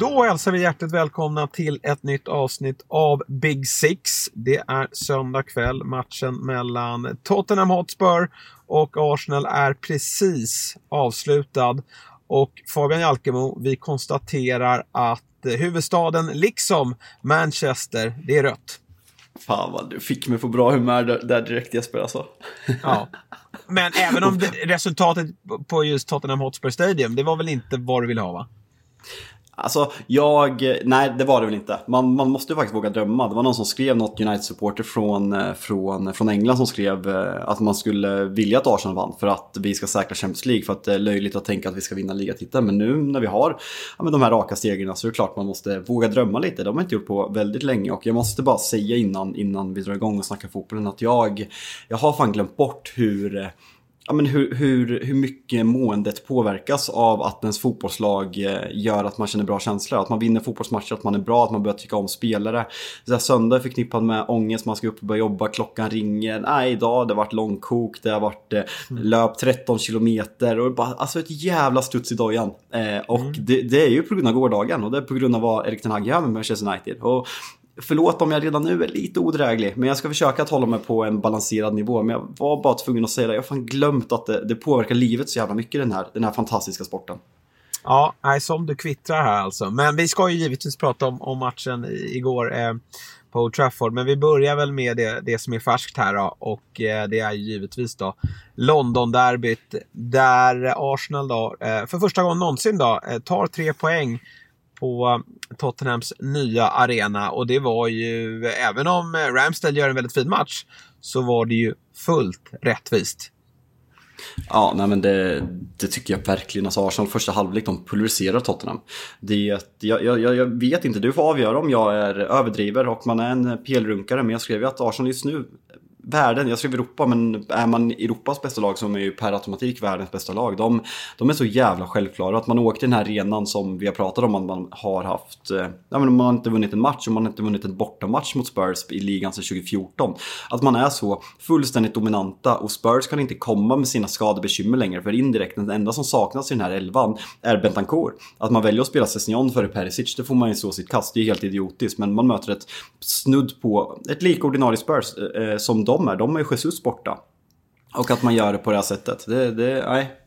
Då hälsar vi hjärtligt välkomna till ett nytt avsnitt av Big Six. Det är söndag kväll. Matchen mellan Tottenham Hotspur och Arsenal är precis avslutad. Och Fabian Jalkemo, vi konstaterar att huvudstaden, liksom Manchester, det är rött. Fan vad du fick mig på bra humör där, direkt Jesper alltså. Ja. Men även om det, resultatet på just Tottenham Hotspur Stadium, det var väl inte vad du ville ha va? Alltså, jag... Nej, det var det väl inte. Man, man måste ju faktiskt våga drömma. Det var någon som skrev, något United-supporter från, eh, från, eh, från England som skrev eh, att man skulle vilja att Arsenal vann för att vi ska säkra Champions League. För att det är löjligt att tänka att vi ska vinna ligatiteln. Men nu när vi har ja, men de här raka stegen så är det klart man måste våga drömma lite. Det har man inte gjort på väldigt länge. Och jag måste bara säga innan, innan vi drar igång och snackar fotbollen att jag, jag har fan glömt bort hur ja, men hur, hur, hur mycket måendet påverkas av att ens fotbollslag eh, gör att man känner bra känslor. Att man vinner fotbollsmatcher, att man är bra, att man börjar tycka om spelare. Så här, söndag är förknippad med ångest, man ska upp och börja jobba, klockan ringer. Nej, idag det har varit långkok, det har varit eh, mm. löp 13 kilometer och bara, alltså ett jävla studs i dojan. Eh, och mm. det, det, är ju på grund av gårdagen och det är på grund av vad Erik Ten Hag gör med Manchester United. Och Förlåt om jag redan nu är lite odräglig, men jag ska försöka att hålla mig på en balanserad nivå. Men jag var bara tvungen att säga det, jag har fan glömt att det, det påverkar livet så jävla mycket den här, den här fantastiska sporten. Ja, nej, som du kvittrar här alltså. Men vi ska ju givetvis prata om, om matchen igår eh, på Old Trafford. Men vi börjar väl med det, det som är färskt här då. Och eh, det är ju givetvis då London-derbyt. Där Arsenal då, eh, för första gången någonsin då, eh, tar tre poäng på Tottenhams nya arena och det var ju, även om Ramsdale gör en väldigt fin match, så var det ju fullt rättvist. Ja, nej men det, det tycker jag verkligen. Alltså Arsenal första halvlek, de pulveriserar Tottenham. Det, jag, jag, jag vet inte, du får avgöra om jag är överdriver och man är en pelrunkare, men jag skrev ju att Arsenal just nu världen, jag skrev Europa, men är man Europas bästa lag så är ju per automatik världens bästa lag. De, de är så jävla självklara. Att man åker den här arenan som vi har pratat om, att man har haft, eh, ja men man har inte vunnit en match och man har inte vunnit en bortamatch mot Spurs i ligan sedan 2014. Att man är så fullständigt dominanta och Spurs kan inte komma med sina skadebekymmer längre, för indirekt den enda som saknas i den här elvan är Bentancourt. Att man väljer att spela Sessignon före Perisic, det får man ju så sitt kast, det är helt idiotiskt, men man möter ett snudd på, ett lika ordinarie Spurs eh, eh som de kommer, De är Jesus borta. Och att man gör det på det här sättet. Det, det, nej,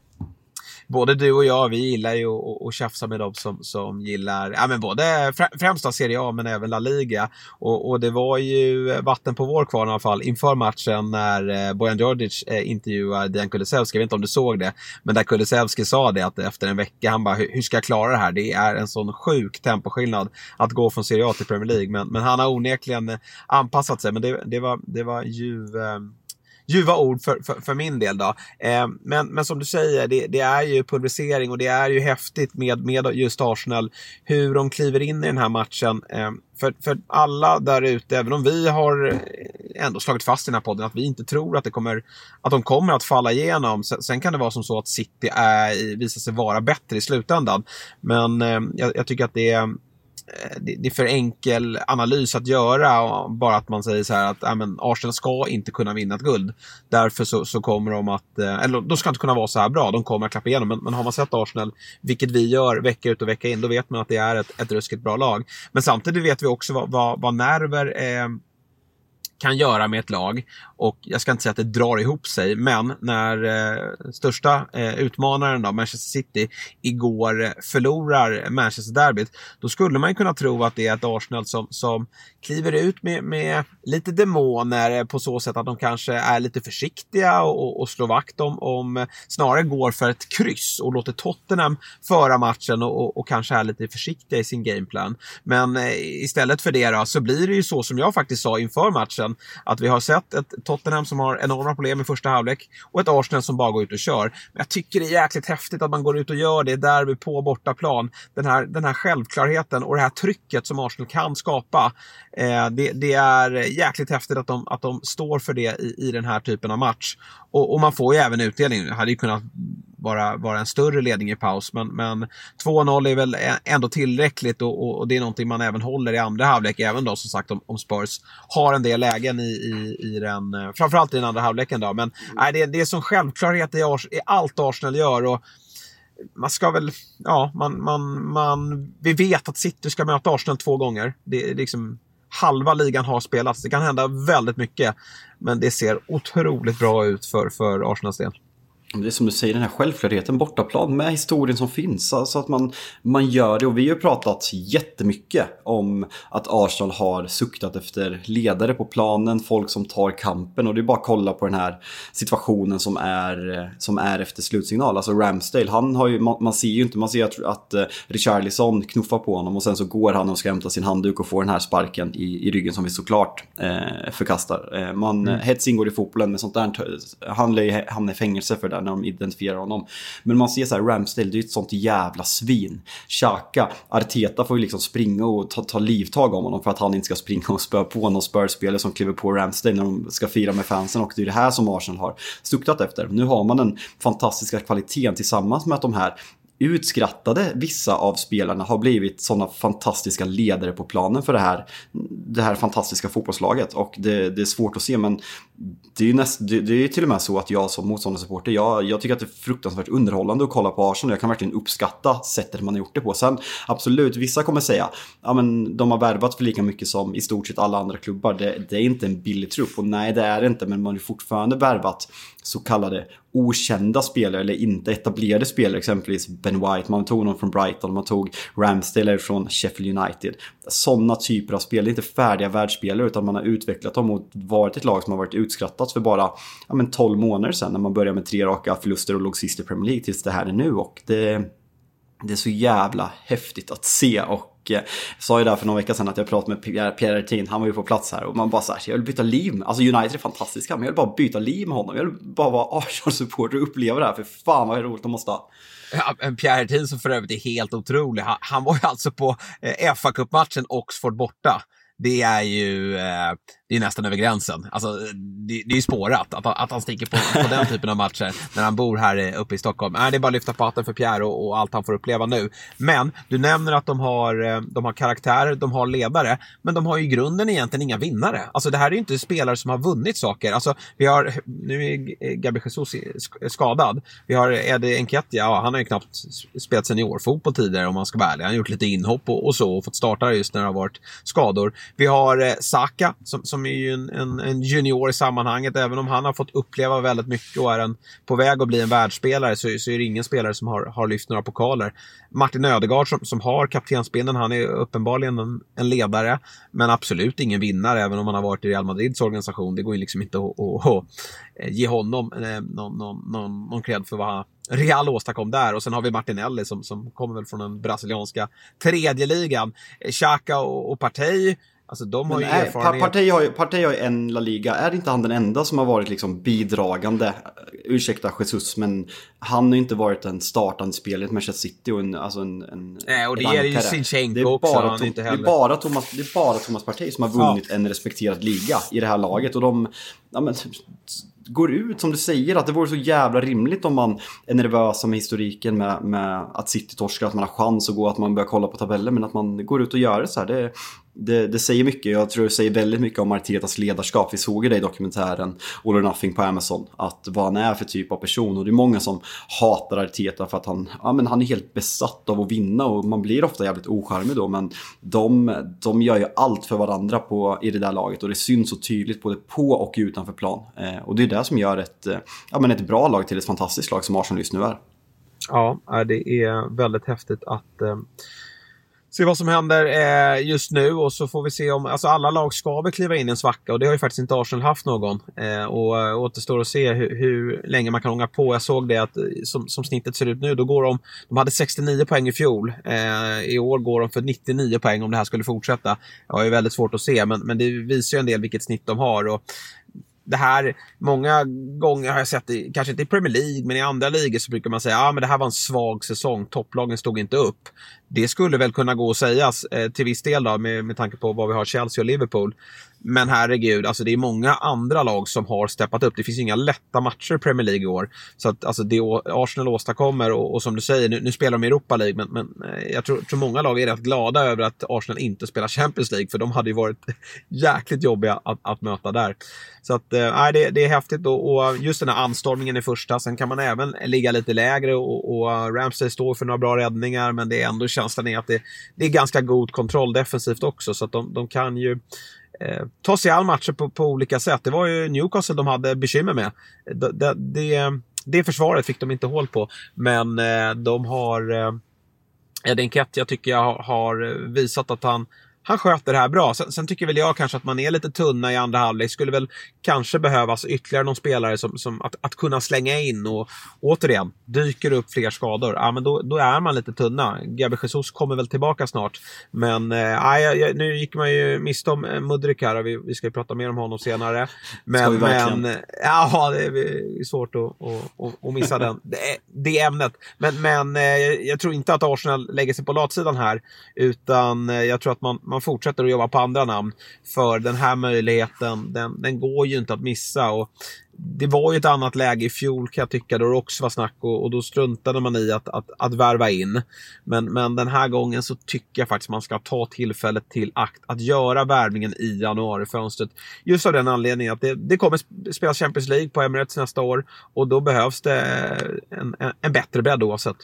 både du och jag, vi gillar ju att tjafsa med dem som, som gillar, ja men både främst Serie A men även La Liga. Och, och det var ju vatten på vår kvarn i alla fall inför matchen när eh, Bojan Djordjic eh, intervjuar Dejan Kulusevski. Jag vet inte om du såg det, men där Kulusevski sa det att efter en vecka, han bara hur ska jag klara det här? Det är en sån sjuk temposkillnad att gå från Serie A till Premier League. Men, men han har onekligen eh, anpassat sig. Men det, det var, det var ju eh, ljuva ord för, för, för min del. Då. Eh, men, men som du säger, det, det, är ju pulverisering och det är ju häftigt med, med just Arsenal. Hur de kliver in i den här matchen. Eh, för, för alla där ute, även om vi har ändå slagit fast i den här podden att vi inte tror att, det kommer, att de kommer att falla igenom. Sen, sen kan det vara som så att City är, visar sig vara bättre i slutändan. Men eh, jag, jag tycker att det är Eh, det, är för enkel analys att göra. Bara att man säger så här att äh, men Arsenal ska inte kunna vinna ett guld. Därför så, så kommer de att, eh, eller de ska inte kunna vara så här bra. De kommer att klappa igenom. Men, men har man sett Arsenal, vilket vi gör vecka ut och vecka in, då vet man att det är ett, ett ruskigt bra lag. Men samtidigt vet vi också vad, vad, vad nerver eh, kan göra med ett lag. Och jag ska inte säga att det drar ihop sig, men när eh, största eh, utmanaren då, Manchester City igår eh, förlorar Manchester-derbyt, då skulle man kunna tro att det är ett Arsenal som, som kliver ut med, med lite demoner på så sätt att de kanske är lite försiktiga och, och slår vakt om, om, snarare går för ett kryss och låter Tottenham föra matchen och, och, och kanske är lite försiktiga i sin gameplan. Men eh, istället för det då, så blir det ju så som jag faktiskt sa inför matchen, att vi har sett ett Tottenham som har enorma problem i första halvlek och ett Arsenal som bara går ut och kör. Men jag tycker det är jäkligt häftigt att man går ut och gör det derby på bortaplan. Den här, den här självklarheten och det här trycket som Arsenal kan skapa. Eh, det, det, är jäkligt häftigt att de, att de står för det i, i den här typen av match. Och, och man får ju även utdelning. Jag hade ju kunnat vara, vara en större ledning i paus. Men, men 2-0 är väl ändå tillräckligt och, och, och, det är någonting man även håller i andra halvlek. Även då som sagt om, om Spurs har en del lägen i, i, i den, eh, framförallt i den andra halvleken. Då. Men nej, det, det är som självklarhet i, Ars, i allt Arsenal gör. Och, man ska väl, ja, man, man, man, vi vet att City ska möta Arsenal två gånger. Det är liksom, halva ligan har spelats. Det kan hända väldigt mycket. Men det ser otroligt bra ut för, för Arsenals del. Det är som du säger, den här självklarheten bortaplan med historien som finns. Alltså att man, man gör det. Och vi har ju pratat jättemycket om att Arsenal har suktat efter ledare på planen, folk som tar kampen. Och det är bara att kolla på den här situationen som är, som är efter slutsignal. Alltså Ramsdale, han har ju, man, man ser ju inte, man ser att, att uh, Richarlison knuffar på honom och sen så går han och ska hämta sin handduk och får den här sparken i, i ryggen som vi såklart eh, förkastar. Eh, man, mm. Hets ingår i fotbollen med sånt där, han lär ju hamna i fängelse för det när de identifierar honom. Men man ser så här, Ramsdale, det är ett sånt jävla svin. Xhaka, Arteta får ju liksom springa och ta, ta livtag om honom för att han inte ska springa och spöa på någon spörspelare som kliver på Ramsdale när de ska fira med fansen. Och det är det här som Arsenal har stuktat efter. Nu har man den fantastiska kvaliteten tillsammans med att de här utskrattade vissa av spelarna har blivit sådana fantastiska ledare på planen för det här, det här fantastiska fotbollslaget. Och det, det är svårt att se men det är ju näst, det, det är till och med så att jag som motståndarsupporter, jag, jag tycker att det är fruktansvärt underhållande att kolla på Arsenal. Jag kan verkligen uppskatta sättet man har gjort det på. Sen absolut, vissa kommer säga ja men de har värvat för lika mycket som i stort sett alla andra klubbar. Det, det är inte en billig trupp och nej det är det inte men man har fortfarande värvat så kallade okända spelare eller inte etablerade spelare, exempelvis Ben White, man tog någon från Brighton, man tog Ramsdale från Sheffield United. Sådana typer av spelare, inte färdiga världsspelare utan man har utvecklat dem och varit ett lag som har varit utskrattat för bara ja, men 12 månader sedan när man började med tre raka förluster och låg sist i Premier League tills det här är nu och det, det är så jävla häftigt att se och jag eh, sa ju där för några veckor sedan att jag pratade med Pierre, Pierre Tin, han var ju på plats här och man bara såhär, jag vill byta liv med, alltså United är fantastiska, men jag vill bara byta liv med honom. Jag vill bara vara Arsenal-supporter och uppleva det här, för fan vad roligt de måste ha. Ja, Pierre Hertin som för övrigt är helt otrolig. Han, han var ju alltså på eh, fa Cup-matchen Oxford borta det är ju eh, det är nästan över gränsen. Alltså, det, det är ju spårat att, att han sticker på, på den typen av matcher när han bor här uppe i Stockholm. Äh, det är bara att lyfta på hatten för Pierre och, och, allt han får uppleva nu. Men du nämner att de har, eh, de har karaktärer, de har ledare, men de har ju i grunden egentligen inga vinnare. Alltså det här är ju inte spelare som har vunnit saker. Alltså, vi har, nu är eh, Gabi Jesus skadad. Vi har Eddie Enketia, ja, han har ju knappt spelat seniorfotboll tidigare om man ska vara ärlig. Han har gjort lite inhopp och, och så och fått starta just när det har varit skador. Vi har eh, Saka som, som är ju en, en, en, junior i sammanhanget. Även om han har fått uppleva väldigt mycket och är en, på väg att bli en världsspelare så, så är det ingen spelare som har, har lyft några pokaler. Martin Ödegaard som, som har kaptensbindeln, han är uppenbarligen en, en, ledare. Men absolut ingen vinnare även om han har varit i Real Madrids organisation. Det går ju liksom inte att, att, att eh, ge honom eh, någon, någon, någon, någon cred för vad han Real åstadkom där. Och sen har vi Martinelli som, som kommer väl från den brasilianska tredje ligan. Xhaka och, och Partey Alltså de har ju är, erfarenhet. Partey har ju, Partey har ju en La Liga. Är inte han den enda som har varit liksom bidragande? Ursäkta Jesus, men han har ju inte varit en startande spelare i Manchester City och en, alltså en, en Nej, och det är ju Sinchenko också. Bara, Tom, det, är bara Thomas, det är bara Thomas Partey som har vunnit ja. en respekterad liga i det här laget. Och de, ja, men, går ut som du säger att det vore så jävla rimligt om man är nervösa med historiken med, med att City torskar, att man har chans att gå, att man börjar kolla på tabellen men att man går ut och gör det så här. Det, det, det, säger mycket, jag tror det säger väldigt mycket om Artetas ledarskap. Vi såg ju det i dokumentären All or Nothing på Amazon, att vad han är för typ av person. Och det är många som hatar Arteta för att han, ja, men han är helt besatt av att vinna och man blir ofta jävligt ocharmig då. Men de, de gör ju allt för varandra på, i det där laget och det syns så tydligt både på och utanför plan. Eh, och det är det som gör ett, eh, ja, men ett bra lag till ett fantastiskt lag som Arsenal just nu är. Ja, det är väldigt häftigt att eh se vad som händer eh, just nu och så får vi se om, alltså alla lag ska väl kliva in i en svacka och det har ju faktiskt inte Arsenal haft någon. Eh, och eh, återstår att se hur, hur, länge man kan ånga på. Jag såg det att eh, som, som snittet ser ut nu, då går de, de hade 69 poäng i fjol. Eh, I år går de för 99 poäng om det här skulle fortsätta. Det är väldigt svårt att se, men, men det visar ju en del vilket snitt de har. Och det här, många gånger har jag sett det, kanske inte i Premier League, men i andra ligor så brukar man säga att ah, det här var en svag säsong, topplagen stod inte upp. Det skulle väl kunna gå att sägas eh, till viss del då, med, med tanke på vad vi har Chelsea och Liverpool. Men herregud, alltså det är många andra lag som har steppat upp. Det finns inga lätta matcher i Premier League i år. Så att alltså det Arsenal åstadkommer och, och som du säger, nu, nu, spelar de i Europa League, men, men eh, jag tror, tror många lag är rätt glada över att Arsenal inte spelar Champions League, för de hade ju varit jäkligt jobbiga att, att möta där. Så att, äh, det, det är häftigt och, och, just den här anstormningen i första. Sen kan man även ligga lite lägre och, och Ramsey står för några bra räddningar, men det är ändå känslan är att det, det är ganska god kontroll defensivt också, så att de, de kan ju eh, ta sig an matcher på, på, olika sätt. Det var ju Newcastle de hade bekymmer med. Det, det, det, det försvaret fick de inte hål på, men eh, de har eh, Edin jag tycker jag har visat att han han sköter det här bra. Sen, sen, tycker väl jag kanske att man är lite tunna i andra halvlek. Skulle väl kanske behövas ytterligare någon spelare som, som att, att kunna slänga in och återigen, dyker upp fler skador, ja men då, då är man lite tunna. Gabriel Jesus kommer väl tillbaka snart. Men ja, nu gick man ju miste om eh, Mudrik här och vi, vi ska ju prata mer om honom senare. Men, men ja, det är svårt att, att, att missa den, det, det ämnet. Men, men eh, jag tror inte att Arsenal lägger sig på latsidan här, utan jag tror att man man fortsätter att jobba på andra namn. För den här möjligheten, den, den går ju inte att missa. Och det var ju ett annat läge i fjol kan jag tycka, då det också var snack och, och då struntade man i att, att, att värva in. Men, men den här gången så tycker jag faktiskt man ska ta tillfället till akt att göra värvningen i januarifönstret. Just av den anledningen att det, det kommer spelas Champions League på Emirates nästa år och då behövs det en, en, en bättre bredd oavsett.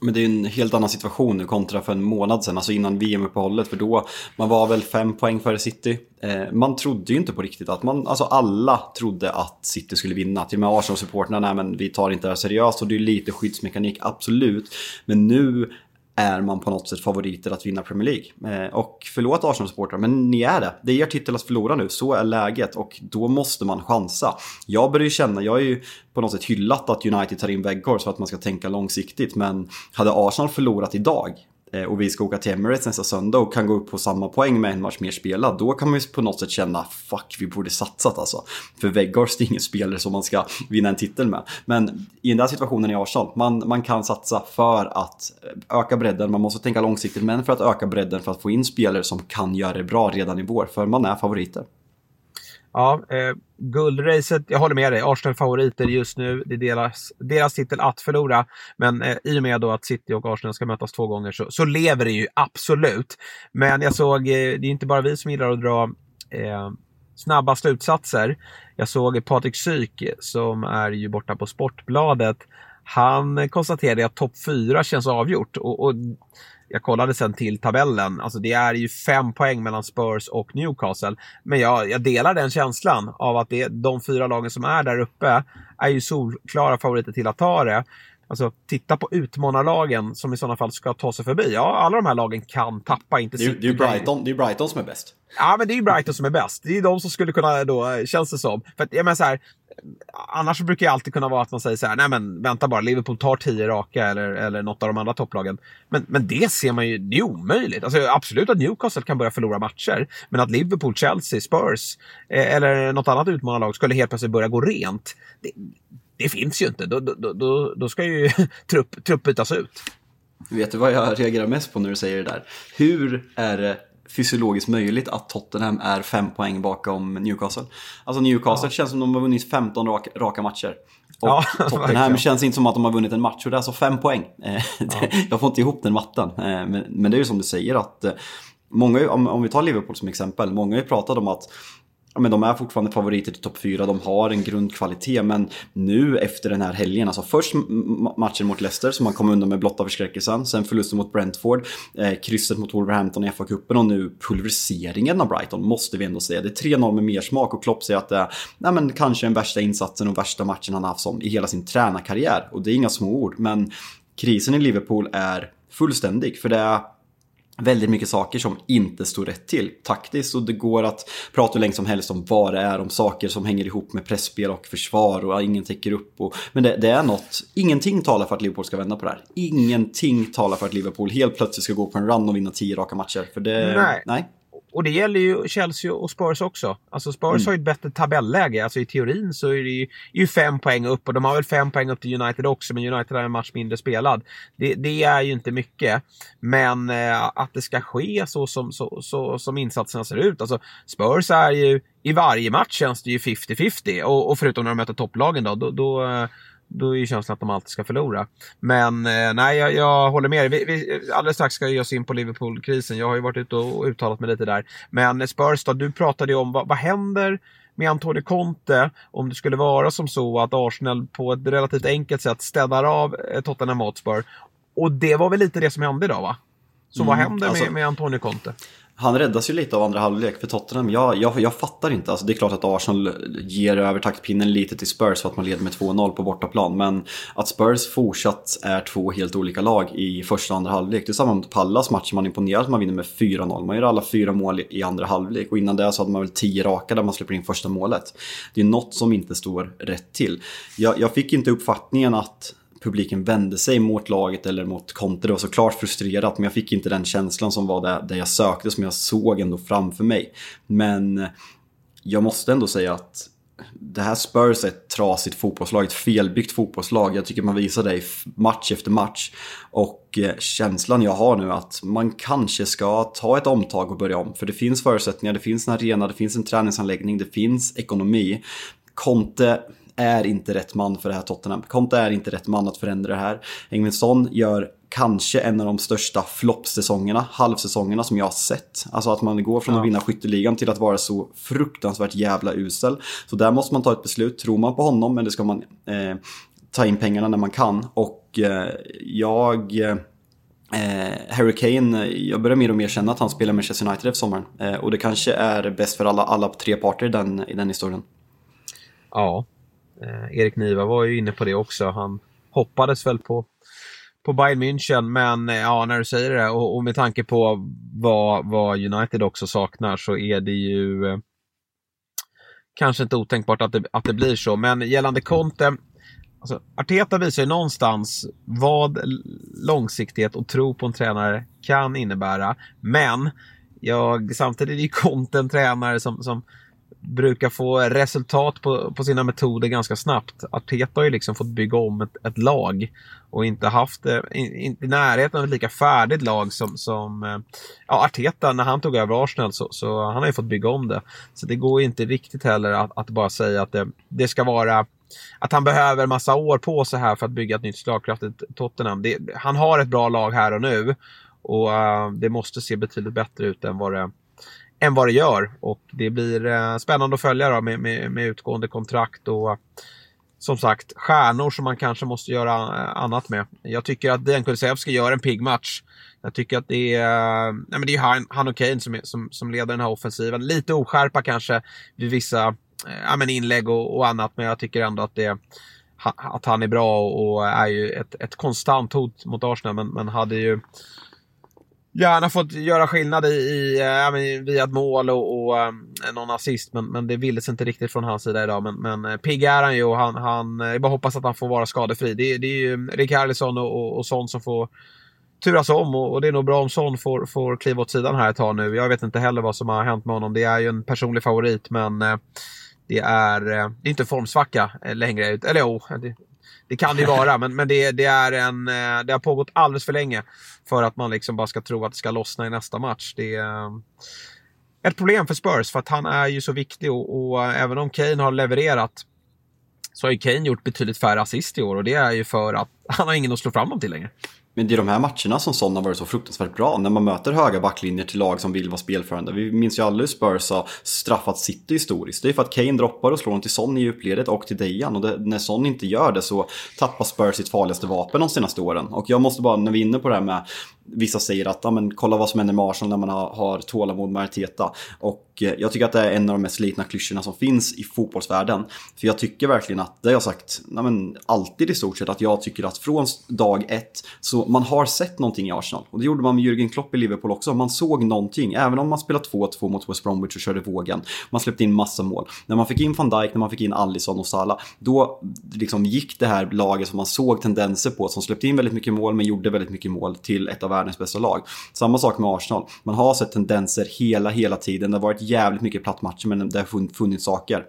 Men det är en helt annan situation nu kontra för en månad sedan, alltså innan VM-uppehållet. För då, man var väl fem poäng före City. Eh, man trodde ju inte på riktigt att man, alltså alla trodde att City skulle vinna. Till och med Arsenal-supportrarna, nej men vi tar inte det här seriöst och det är lite skyddsmekanik, absolut. Men nu är man på något sätt favoriter att vinna Premier League. Eh, och förlåt Arsenal-supportrar, men ni är det. Det är er titel att förlora nu, så är läget och då måste man chansa. Jag börjar ju känna, jag är ju på något sätt hyllat att United tar in Weghorst för att man ska tänka långsiktigt, men hade Arsenal förlorat idag, Eh, och vi ska åka till Emirates nästa söndag och kan gå upp på samma poäng med en match mer spelad, då kan man ju på något sätt känna fuck, vi borde satsat alltså. För Weghorst är ingen spelare som man ska vinna en titel med. Men i den där situationen i Arsenal, man, man kan satsa för att eh, öka bredden, man måste tänka långsiktigt, men för att öka bredden för att få in spelare som kan göra det bra redan i vår, för man är favoriter. Ja, eh, guldracet, jag håller med dig. Arsenal favoriter just nu. Det är deras, deras titel att förlora. Men eh, i och med då att City och Arsenal ska mötas två gånger så, så lever det ju absolut. Men jag såg, eh, det är inte bara vi som gillar att dra eh, snabba slutsatser. Jag såg Patrik Syk som är ju borta på Sportbladet. Han konstaterade att topp 4 känns avgjort. Och, och jag kollade sen till tabellen. Alltså det är ju fem poäng mellan Spurs och Newcastle. Men jag, jag delar den känslan av att det, de fyra lagen som är där uppe är ju solklara favoriter till att ta det. Alltså, titta på utmanarlagen som i sådana fall ska ta sig förbi. Ja, alla de här lagen kan tappa. Inte det, är, det är Brighton, det är Brighton som är bäst. Ja, men det är ju Brighton som är bäst. Det är de som skulle kunna då, känns det som. För att, jag menar så här, annars brukar det alltid kunna vara att man säger så här, nej men vänta bara, Liverpool tar tio raka eller, eller något av de andra topplagen. Men, men det ser man ju, det är omöjligt. Alltså, absolut att Newcastle kan börja förlora matcher, men att Liverpool, Chelsea, Spurs eh, eller något annat utmanarlag skulle helt plötsligt börja gå rent. Det, det finns ju inte. Då, då, då, då ska ju trupp, trupp bytas ut. Vet du vad jag reagerar mest på när du säger det där? Hur är det fysiologiskt möjligt att Tottenham är fem poäng bakom Newcastle. Alltså Newcastle ja. känns som de har vunnit 15 raka, raka matcher. Och ja, Tottenham verkligen. känns inte som att de har vunnit en match och det är alltså fem poäng. Eh, ja. Jag får inte ihop den matten. Eh, men, men det är ju som du säger att eh, Många, om vi tar Liverpool som exempel, många har ju pratat om att ja, men de är fortfarande favoriter till topp 4, de har en grundkvalitet. Men nu efter den här helgen, alltså först matchen mot Leicester som man kom undan med blotta förskräckelsen. Sen förlusten mot Brentford, eh, krysset mot Wolverhampton i FA-cupen och nu pulveriseringen av Brighton måste vi ändå säga. Det är 3-0 med mer smak och Klopp säger att det är nej, men kanske den värsta insatsen och värsta matchen han har haft som i hela sin tränarkarriär. Och det är inga små ord, men krisen i Liverpool är fullständig. För det är väldigt mycket saker som inte står rätt till taktiskt och det går att prata hur länge som helst om vad det är, om saker som hänger ihop med pressspel och försvar och ingen täcker upp. Och, men det, det, är något, ingenting talar för att Liverpool ska vända på det här. Ingenting talar för att Liverpool helt plötsligt ska gå på en run och vinna tio raka matcher. För det, nej. nej. Och det gäller ju Chelsea och Spurs också. Alltså Spurs mm. har ju ett bättre tabelläge. Alltså i teorin så är det ju, ju, fem poäng upp och de har väl fem poäng upp till United också. Men United har en match mindre spelad. Det, det är ju inte mycket. Men eh, att det ska ske så som, så, så, som insatserna ser ut. Alltså Spurs är ju, i varje match känns det ju 50-50. Och, och, förutom när de möter topplagen då, då, då eh, då är ju känslan att de alltid ska förlora. Men eh, nej, jag, jag, håller med dig. Vi, vi, alldeles strax ska vi ge oss in på Liverpool-krisen. Jag har ju varit ute och uttalat mig lite där. Men Spurs då, du pratade ju om vad, vad händer med Antonio Conte om det skulle vara som så att Arsenal på ett relativt enkelt sätt städar av eh, Tottenham Hotspur. Och det var väl lite det som hände idag va? Så mm, vad händer alltså, med, med Antonio Conte? Han räddas ju lite av andra halvlek för Tottenham. Jag, jag, jag fattar inte. Alltså, det är klart att Arsenal ger över taktpinnen lite till Spurs för att man leder med 2-0 på bortaplan. Men att Spurs fortsatt är två helt olika lag i första och andra halvlek. Det är samma mot Pallas match. Man imponerar att man vinner med 4-0. Man gör alla fyra mål i andra halvlek. Och innan det så hade man väl 10 raka där man släpper in första målet. Det är något som inte står rätt till. Jag, jag fick inte uppfattningen att publiken vände sig mot laget eller mot Conte. Det var såklart frustrerat men jag fick inte den känslan som var det, det jag sökte, som jag såg ändå framför mig. Men jag måste ändå säga att det här Spurs är ett trasigt fotbollslag, ett felbyggt fotbollslag. Jag tycker man visar det i match efter match. Och eh, känslan jag har nu att man kanske ska ta ett omtag och börja om. För det finns förutsättningar, det finns en arena, det finns en träningsanläggning, det finns ekonomi. Conte är inte rätt man för det här Tottenham. Conte är inte rätt man att förändra det här. Engvinsson gör kanske en av de största floppsäsongerna, halvsäsongerna som jag har sett. Alltså att man går från att vinna skytteligan till att vara så fruktansvärt jävla usel. Så där måste man ta ett beslut. Tror man på honom, men det ska man eh, ta in pengarna när man kan. Och eh, jag... Eh, Harry Kane, jag börjar mer och mer känna att han spelar Manchester United efter sommaren. Eh, och det kanske är bäst för alla, alla tre parter i den, i den historien. Ja, Eh, Erik Niva var ju inne på det också. Han hoppades väl på, på Bayern München, men eh, ja, när du säger det och, och med tanke på vad, vad United också saknar så är det ju eh, kanske inte otänkbart att det, att det blir så. Men gällande Conte, alltså, Arteta visar ju någonstans vad långsiktighet och tro på en tränare kan innebära. Men jag, samtidigt är ju Conte en tränare som, som brukar få resultat på, på sina metoder ganska snabbt. Arteta har ju liksom fått bygga om ett, ett lag och inte haft eh, det i närheten av ett lika färdigt lag som, som eh, ja, Arteta när han tog över Arsenal så, så han har ju fått bygga om det. Så det går inte riktigt heller att, att bara säga att det, det ska vara att han behöver massa år på sig här för att bygga ett nytt slagkraftigt Tottenham. Det, han har ett bra lag här och nu och uh, det måste se betydligt bättre ut än vad det, än vad det gör. Och det blir eh, spännande att följa då med, med, med utgående kontrakt och som sagt stjärnor som man kanske måste göra eh, annat med. Jag tycker att Dejan Kulusevski gör en pigg match. Jag tycker att det är, nej men det är han, han och Kane som, är, som, som leder den här offensiven. Lite oskärpa kanske vid vissa eh, ja, men inlägg och, och annat, men jag tycker ändå att det att han är bra och är ju ett, ett konstant hot mot Arsenal, men, men hade ju gärna fått göra skillnad i, i äh, via ett mål och, och äh, någon assist. Men, men det ville sig inte riktigt från hans sida idag. Men, men eh, pigg är han ju och han, han, jag bara hoppas att han får vara skadefri. Det, det är ju Rick Harrison och, och, och sånt som får turas om och, och, det är nog bra om Son får, får kliva åt sidan här ett tag nu. Jag vet inte heller vad som har hänt med honom. Det är ju en personlig favorit men äh, det är, det är inte formsvacka längre. Eller jo, oh, det kan det ju vara, men, men det, det, är en, eh, det har pågått alldeles för länge för att man liksom bara ska tro att det ska lossna i nästa match. Det är eh, ett problem för Spurs för att han är ju så viktig och, och eh, även om Kane har levererat så har ju Kane gjort betydligt färre assist i år och det är ju för att han har ingen att slå fram dem till längre. Men det är de här matcherna som Son har varit så fruktansvärt bra. När man möter höga backlinjer till lag som vill vara spelförande. Vi minns ju alla hur Spurs har straffat City historiskt. Det är för att Kane droppar och slår den till Son i djupledet och till Dejan. Och det, när Son inte gör det så tappar Spurs sitt farligaste vapen de senaste åren. Och jag måste bara, när vi är inne på det här med Vissa säger att, ja men kolla vad som händer med Arsenal när man har, har tålamod med Arteta. Och eh, jag tycker att det är en av de mest slitna klyschorna som finns i fotbollsvärlden. För jag tycker verkligen att, det har jag sagt, ja men alltid i stort sett, att jag tycker att från dag ett så man har sett någonting i Arsenal. Och det gjorde man med Jürgen Klopp i Liverpool också. Man såg någonting. Även om man spelade 2-2 mot West Bromwich och körde vågen. Man släppte in massa mål. När man fick in van Dijk, när man fick in Allison och Salah. Då liksom gick det här laget som man såg tendenser på. Som släppte in väldigt mycket mål men gjorde väldigt mycket mål till ett av världens bästa lag. Samma sak med Arsenal. Man har sett tendenser hela, hela tiden. Det har varit jävligt mycket plattmatcher men det har funnits saker.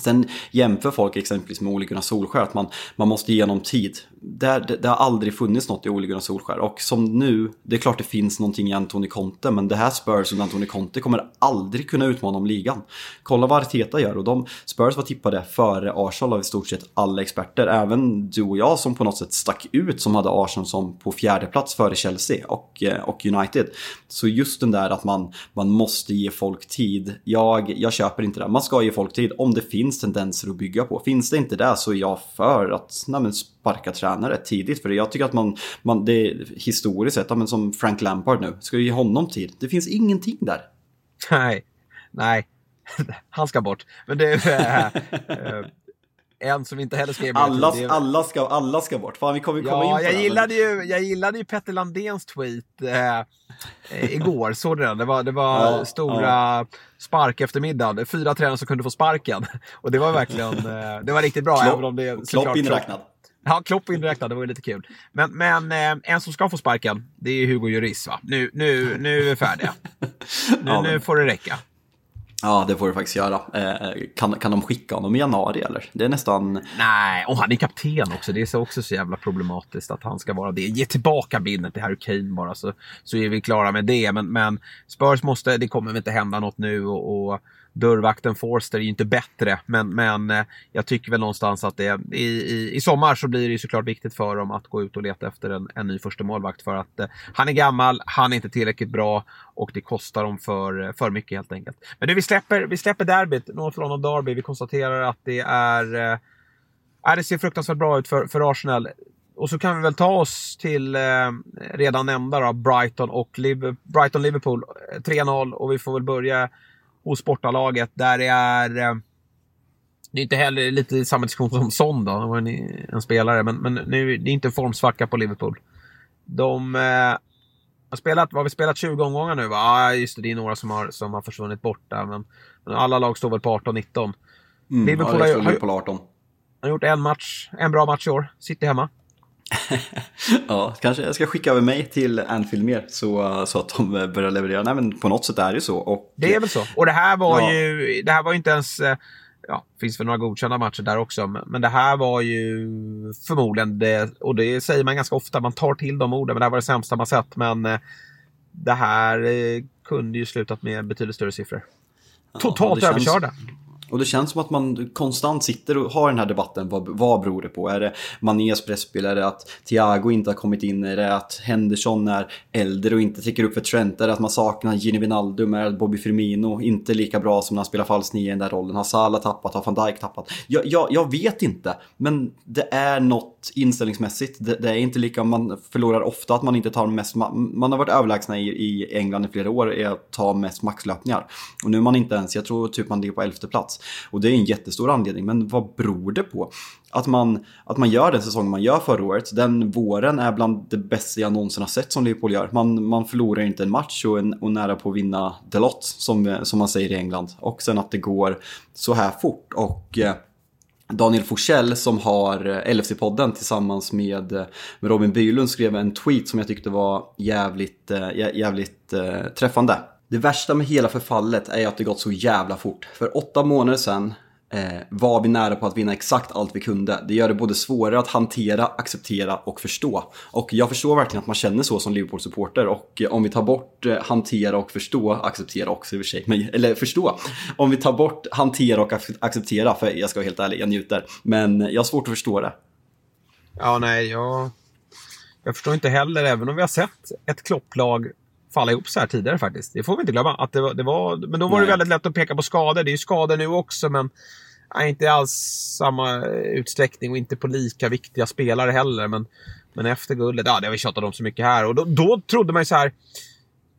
Sen jämför folk exempelvis med Ole Gunnar Solskär att man, man måste ge honom tid. Det, det, det, har aldrig funnits något i Ole Gunnar Solskär och som nu, det är klart det finns någonting i Antoni Conte men det här Spurs under Antoni Conte kommer aldrig kunna utmana om ligan. Kolla vad Arteta gör och de Spurs var tippade före Arsenal av i stort sett alla experter. Även du och jag som på något sätt stack ut som hade Arsenal som på fjärde plats före Chelsea och, eh, och United. Så just den där att man, man måste ge folk tid. Jag, jag köper inte det. Man ska ge folk tid om det finns finns tendenser att bygga på. Finns det inte det så är jag för att nej, sparka tränare tidigt. För jag tycker att man, man det historiskt sett, men som Frank Lampard nu, ska ge honom tid. Det finns ingenting där. Nej, nej. Han ska bort. Men det är... Äh, en som inte heller skrev alla, det. alla, ska, alla ska bort. Fan, vi kommer komma ja, in på jag det. Gillade ju, jag gillade ju Petter Landéns tweet eh, igår. Såg du den? Det var, det var ja, stora ja. spark eftermiddagen. Fyra tränare som kunde få sparken. Och det var verkligen eh, det var riktigt bra. Klopp, även om det, Klopp inräknad. Ja, Klopp inräknad, det var ju lite kul. Men, men eh, en som ska få sparken, det är Hugo Lloris va? Nu, nu, nu är vi färdiga. Nu, ja, men... nu får det räcka. Ja, det får du faktiskt göra. Eh, kan, kan de skicka honom i januari eller? Det är nästan... Nej, och han är kapten också. Det är så också så jävla problematiskt att han ska vara det. Ge tillbaka bilden till Harry Kane bara så, så är vi klara med det. Men, men Spurs måste, det kommer inte hända något nu och, och dörrvakten Forster är ju inte bättre. Men, men eh, jag tycker väl någonstans att det i, i, i sommar så blir det ju såklart viktigt för dem att gå ut och leta efter en, en ny första målvakt för att eh, han är gammal, han är inte tillräckligt bra och det kostar dem för, eh, för mycket helt enkelt. Men du, vi släpper, vi släpper derbyt, North London Derby. Vi konstaterar att det är eh, det ser fruktansvärt bra ut för, för Arsenal. Och så kan vi väl ta oss till eh, redan nämnda då, Brighton och Liv Brighton-Liverpool. Eh, 3-0 och vi får väl börja hos bortalaget där det är... Eh, det är inte heller lite samma diskussion som Son då, det var en, en, spelare, men, men nu det är inte formsvacka på Liverpool. De eh, har spelat, vad har vi spelat 20 omgångar nu va? Ja, just det, det är några som har, som har försvunnit bort där, men, men alla lag står väl på 18-19. Mm, Liverpool ja, har, har, 18. har gjort en match, en bra match i år. City hemma. ja, kanske jag ska skicka över mig till Anfield mer så, så att de börjar leverera. Nej, men på något sätt är det så. Och, det är väl så. Och det här var ja. ju, det här var inte ens, eh, ja, finns väl några godkända matcher där också, men det här var ju förmodligen det, och det säger man ganska ofta, man tar till de orden, men det här var det sämsta man sett. Men eh, det här eh, kunde ju slutat med betydligt större siffror. Totalt ja, överkörda. Och det känns som att man konstant sitter och har den här debatten. Vad, vad beror det på? Är det Manés presspel? Är det att Thiago inte har kommit in? Är det att Henderson är äldre och inte täcker upp för Trent? Är det att man saknar Gini Wijnaldum? Är det att Bobby Firmino inte lika bra som när han spelar falsk nio i den där rollen? Har Salah tappat? Har van Dijk tappat? Jag, jag, jag vet inte. Men det är något inställningsmässigt. Det, det, är inte lika, man förlorar ofta att man inte tar mest, man har varit överlägsna i, i England i flera år i att ta mest maxlöpningar. Och nu är man inte ens, jag tror typ man ligger på elfte plats. Och det är en jättestor anledning, men vad beror det på? Att man, att man gör den säsongen man gör förra året, den våren är bland det bästa jag någonsin har sett som Liverpool gör. Man, man förlorar inte en match och, en, och nära på att vinna the lot, som, som man säger i England. Och sen att det går så här fort. Och eh, Daniel Forsell som har eh, LFC-podden tillsammans med, eh, med Robin Bylund skrev en tweet som jag tyckte var jävligt, jävligt träffande. Det värsta med hela förfallet är att det gått så jävla fort. För åtta månader sedan eh, var vi nära på att vinna exakt allt vi kunde. Det gör det både svårare att hantera, acceptera och förstå. Och jag förstår verkligen att man känner så som Liverpool-supporter. Och eh, om vi tar bort eh, hantera och förstå, acceptera också i och för sig, men, eller förstå. Om vi tar bort hantera och acceptera, för jag ska vara helt ärlig, jag njuter. Men jag har svårt att förstå det. Ja, nej, jag, jag förstår inte heller, även om vi har sett ett klopplag falla ihop så här tidigare faktiskt. Det får vi inte glömma. Att det var, det var men då var Nej. det väldigt lätt att peka på skador. Det är ju skador nu också, men nej, inte alls samma utsträckning och inte på lika viktiga spelare heller. Men, men efter guldet, ja det har vi tjatat om så mycket här. Och då, då trodde man ju så här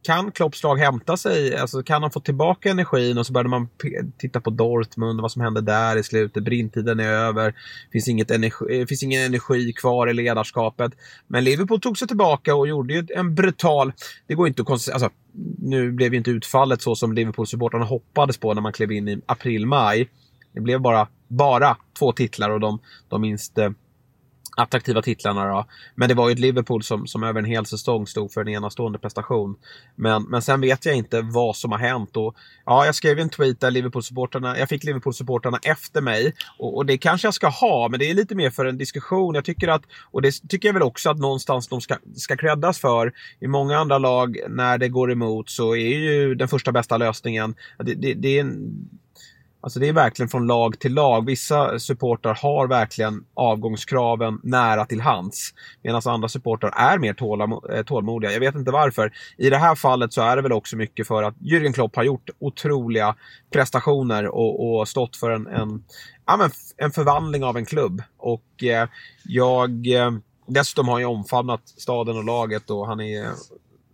kan Klopps lag hämta sig? Alltså, kan de få tillbaka energin? Och så började man titta på Dortmund, vad som hände där i slutet. Brintiden är över. Finns, inget energi, eh, finns ingen energi kvar i ledarskapet. Men Liverpool tog sig tillbaka och gjorde ju en brutal... Det går inte att alltså, Nu blev ju inte utfallet så som Liverpool-supportrarna hoppades på när man klev in i april-maj. Det blev bara, bara två titlar och de, de minst eh, attraktiva titlarna. Då. Men det var ju ett Liverpool som, som över en hel säsong stod för en enastående prestation. Men, men sen vet jag inte vad som har hänt. Och, ja, jag skrev en tweet där Liverpool-supporterna, jag fick Liverpool-supporterna efter mig. Och, och, det kanske jag ska ha, men det är lite mer för en diskussion. Jag tycker att, och det tycker jag väl också att någonstans de ska, ska creddas för. I många andra lag, när det går emot, så är ju den första bästa lösningen, det, det, det är en Alltså det är verkligen från lag till lag. Vissa supportrar har verkligen avgångskraven nära till hands. Medan andra supportrar är mer eh, tålmodiga. Jag vet inte varför. I det här fallet så är det väl också mycket för att Jürgen Klopp har gjort otroliga prestationer och, och stått för en, en, ja, men en förvandling av en klubb. Och eh, jag... Eh, dessutom har han ju omfamnat staden och laget och han är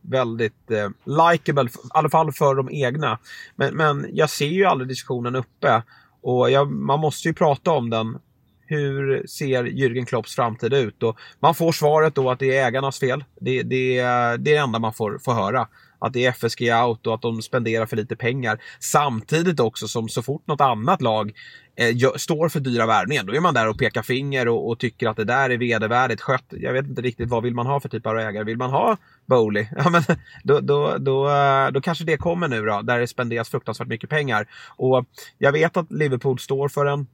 väldigt eh, likeable, i alla fall för de egna. Men, men jag ser ju aldrig diskussionen uppe och jag, man måste ju prata om den. Hur ser Jürgen Klopps framtid ut? Och man får svaret då att det är ägarnas fel. Det, det, det är det enda man får, får höra att det är FSG out och att de spenderar för lite pengar. Samtidigt också som så fort något annat lag eh, står för dyra värvningar, då är man där och pekar finger och, och, tycker att det där är vedervärdigt skött. Jag vet inte riktigt vad vill man ha för typ av ägare. Vill man ha Bowley? Ja, men då, då, då, eh, då kanske det kommer nu då, där det spenderas fruktansvärt mycket pengar. Och jag vet att Liverpool står för en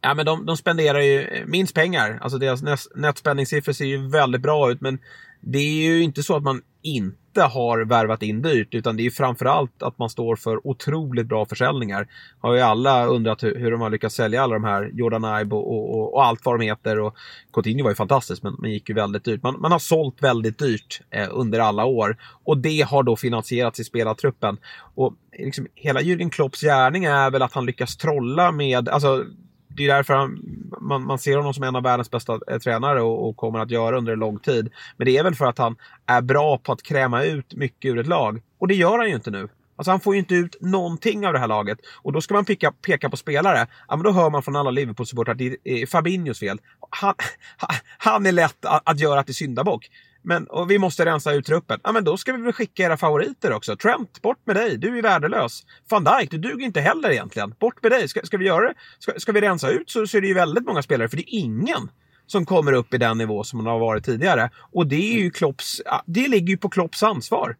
Ja, men de, de spenderar ju minst pengar. Alltså deras netspänningssiffror ser ju väldigt bra ut. Men det är ju inte så att man inte har värvat in dyrt utan det är framförallt att man står för otroligt bra försäljningar. Har ju alla undrat hur, hur de har lyckats sälja alla de här Jordan Ibe och, och, och, allt vad de heter. Och Coutinho var ju fantastiskt men, men gick ju väldigt dyrt. Man, man har sålt väldigt dyrt eh, under alla år och det har då finansierats i spelartruppen. Och liksom, hela Jürgen Klopps gärning är väl att han lyckas trolla med, alltså det är därför han, man, man, ser honom som en av världens bästa eh, tränare och, och, kommer att göra under en lång tid. Men det är väl för att han är bra på att kräma ut mycket ur ett lag. Och det gör han ju inte nu. Alltså han får ju inte ut någonting av det här laget. Och då ska man peka, peka på spelare. Ja, men då hör man från alla Liverpool-supportrar att det är Fabinhos fel. Han, han är lätt att, att göra till syndabock. Men och vi måste rensa ut truppen. Ja, men då ska vi väl skicka era favoriter också. Trent, bort med dig. Du är värdelös. Van Dijk, du duger inte heller egentligen. Bort med dig. Ska, ska vi göra det? Ska, ska vi rensa ut så, så är det ju väldigt många spelare. För det är ingen som kommer upp i den nivå som man har varit tidigare. Och det är ju Klopps, det ligger ju på Klopps ansvar.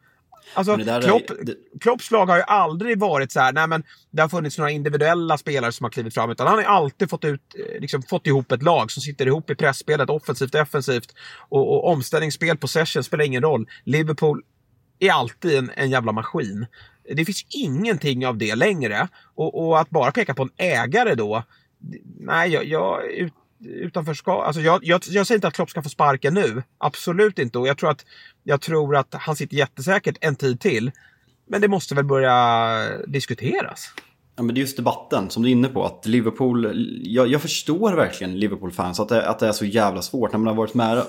Alltså, Klopp, är, det... Klopps lag har ju aldrig varit så här, nej men det har funnits några individuella spelare som har klivit fram, utan han har alltid fått, ut, eh, liksom, fått ihop ett lag som sitter ihop i pressspelet, offensivt, defensivt och, och omställningsspel, possession, spelar ingen roll. Liverpool är alltid en, en jävla maskin. Det finns ingenting av det längre. Och, och att bara peka på en ägare då, nej, jag, jag utanförskap. Alltså jag, jag, jag säger inte att Klopp ska få sparken nu. Absolut inte. Och jag tror att, jag tror att han sitter jättesäkert en tid till. Men det måste väl börja diskuteras. Ja, men det är just debatten som du är inne på. Att Liverpool, jag, jag förstår verkligen Liverpool-fans att det, att det är så jävla svårt. När man har varit med,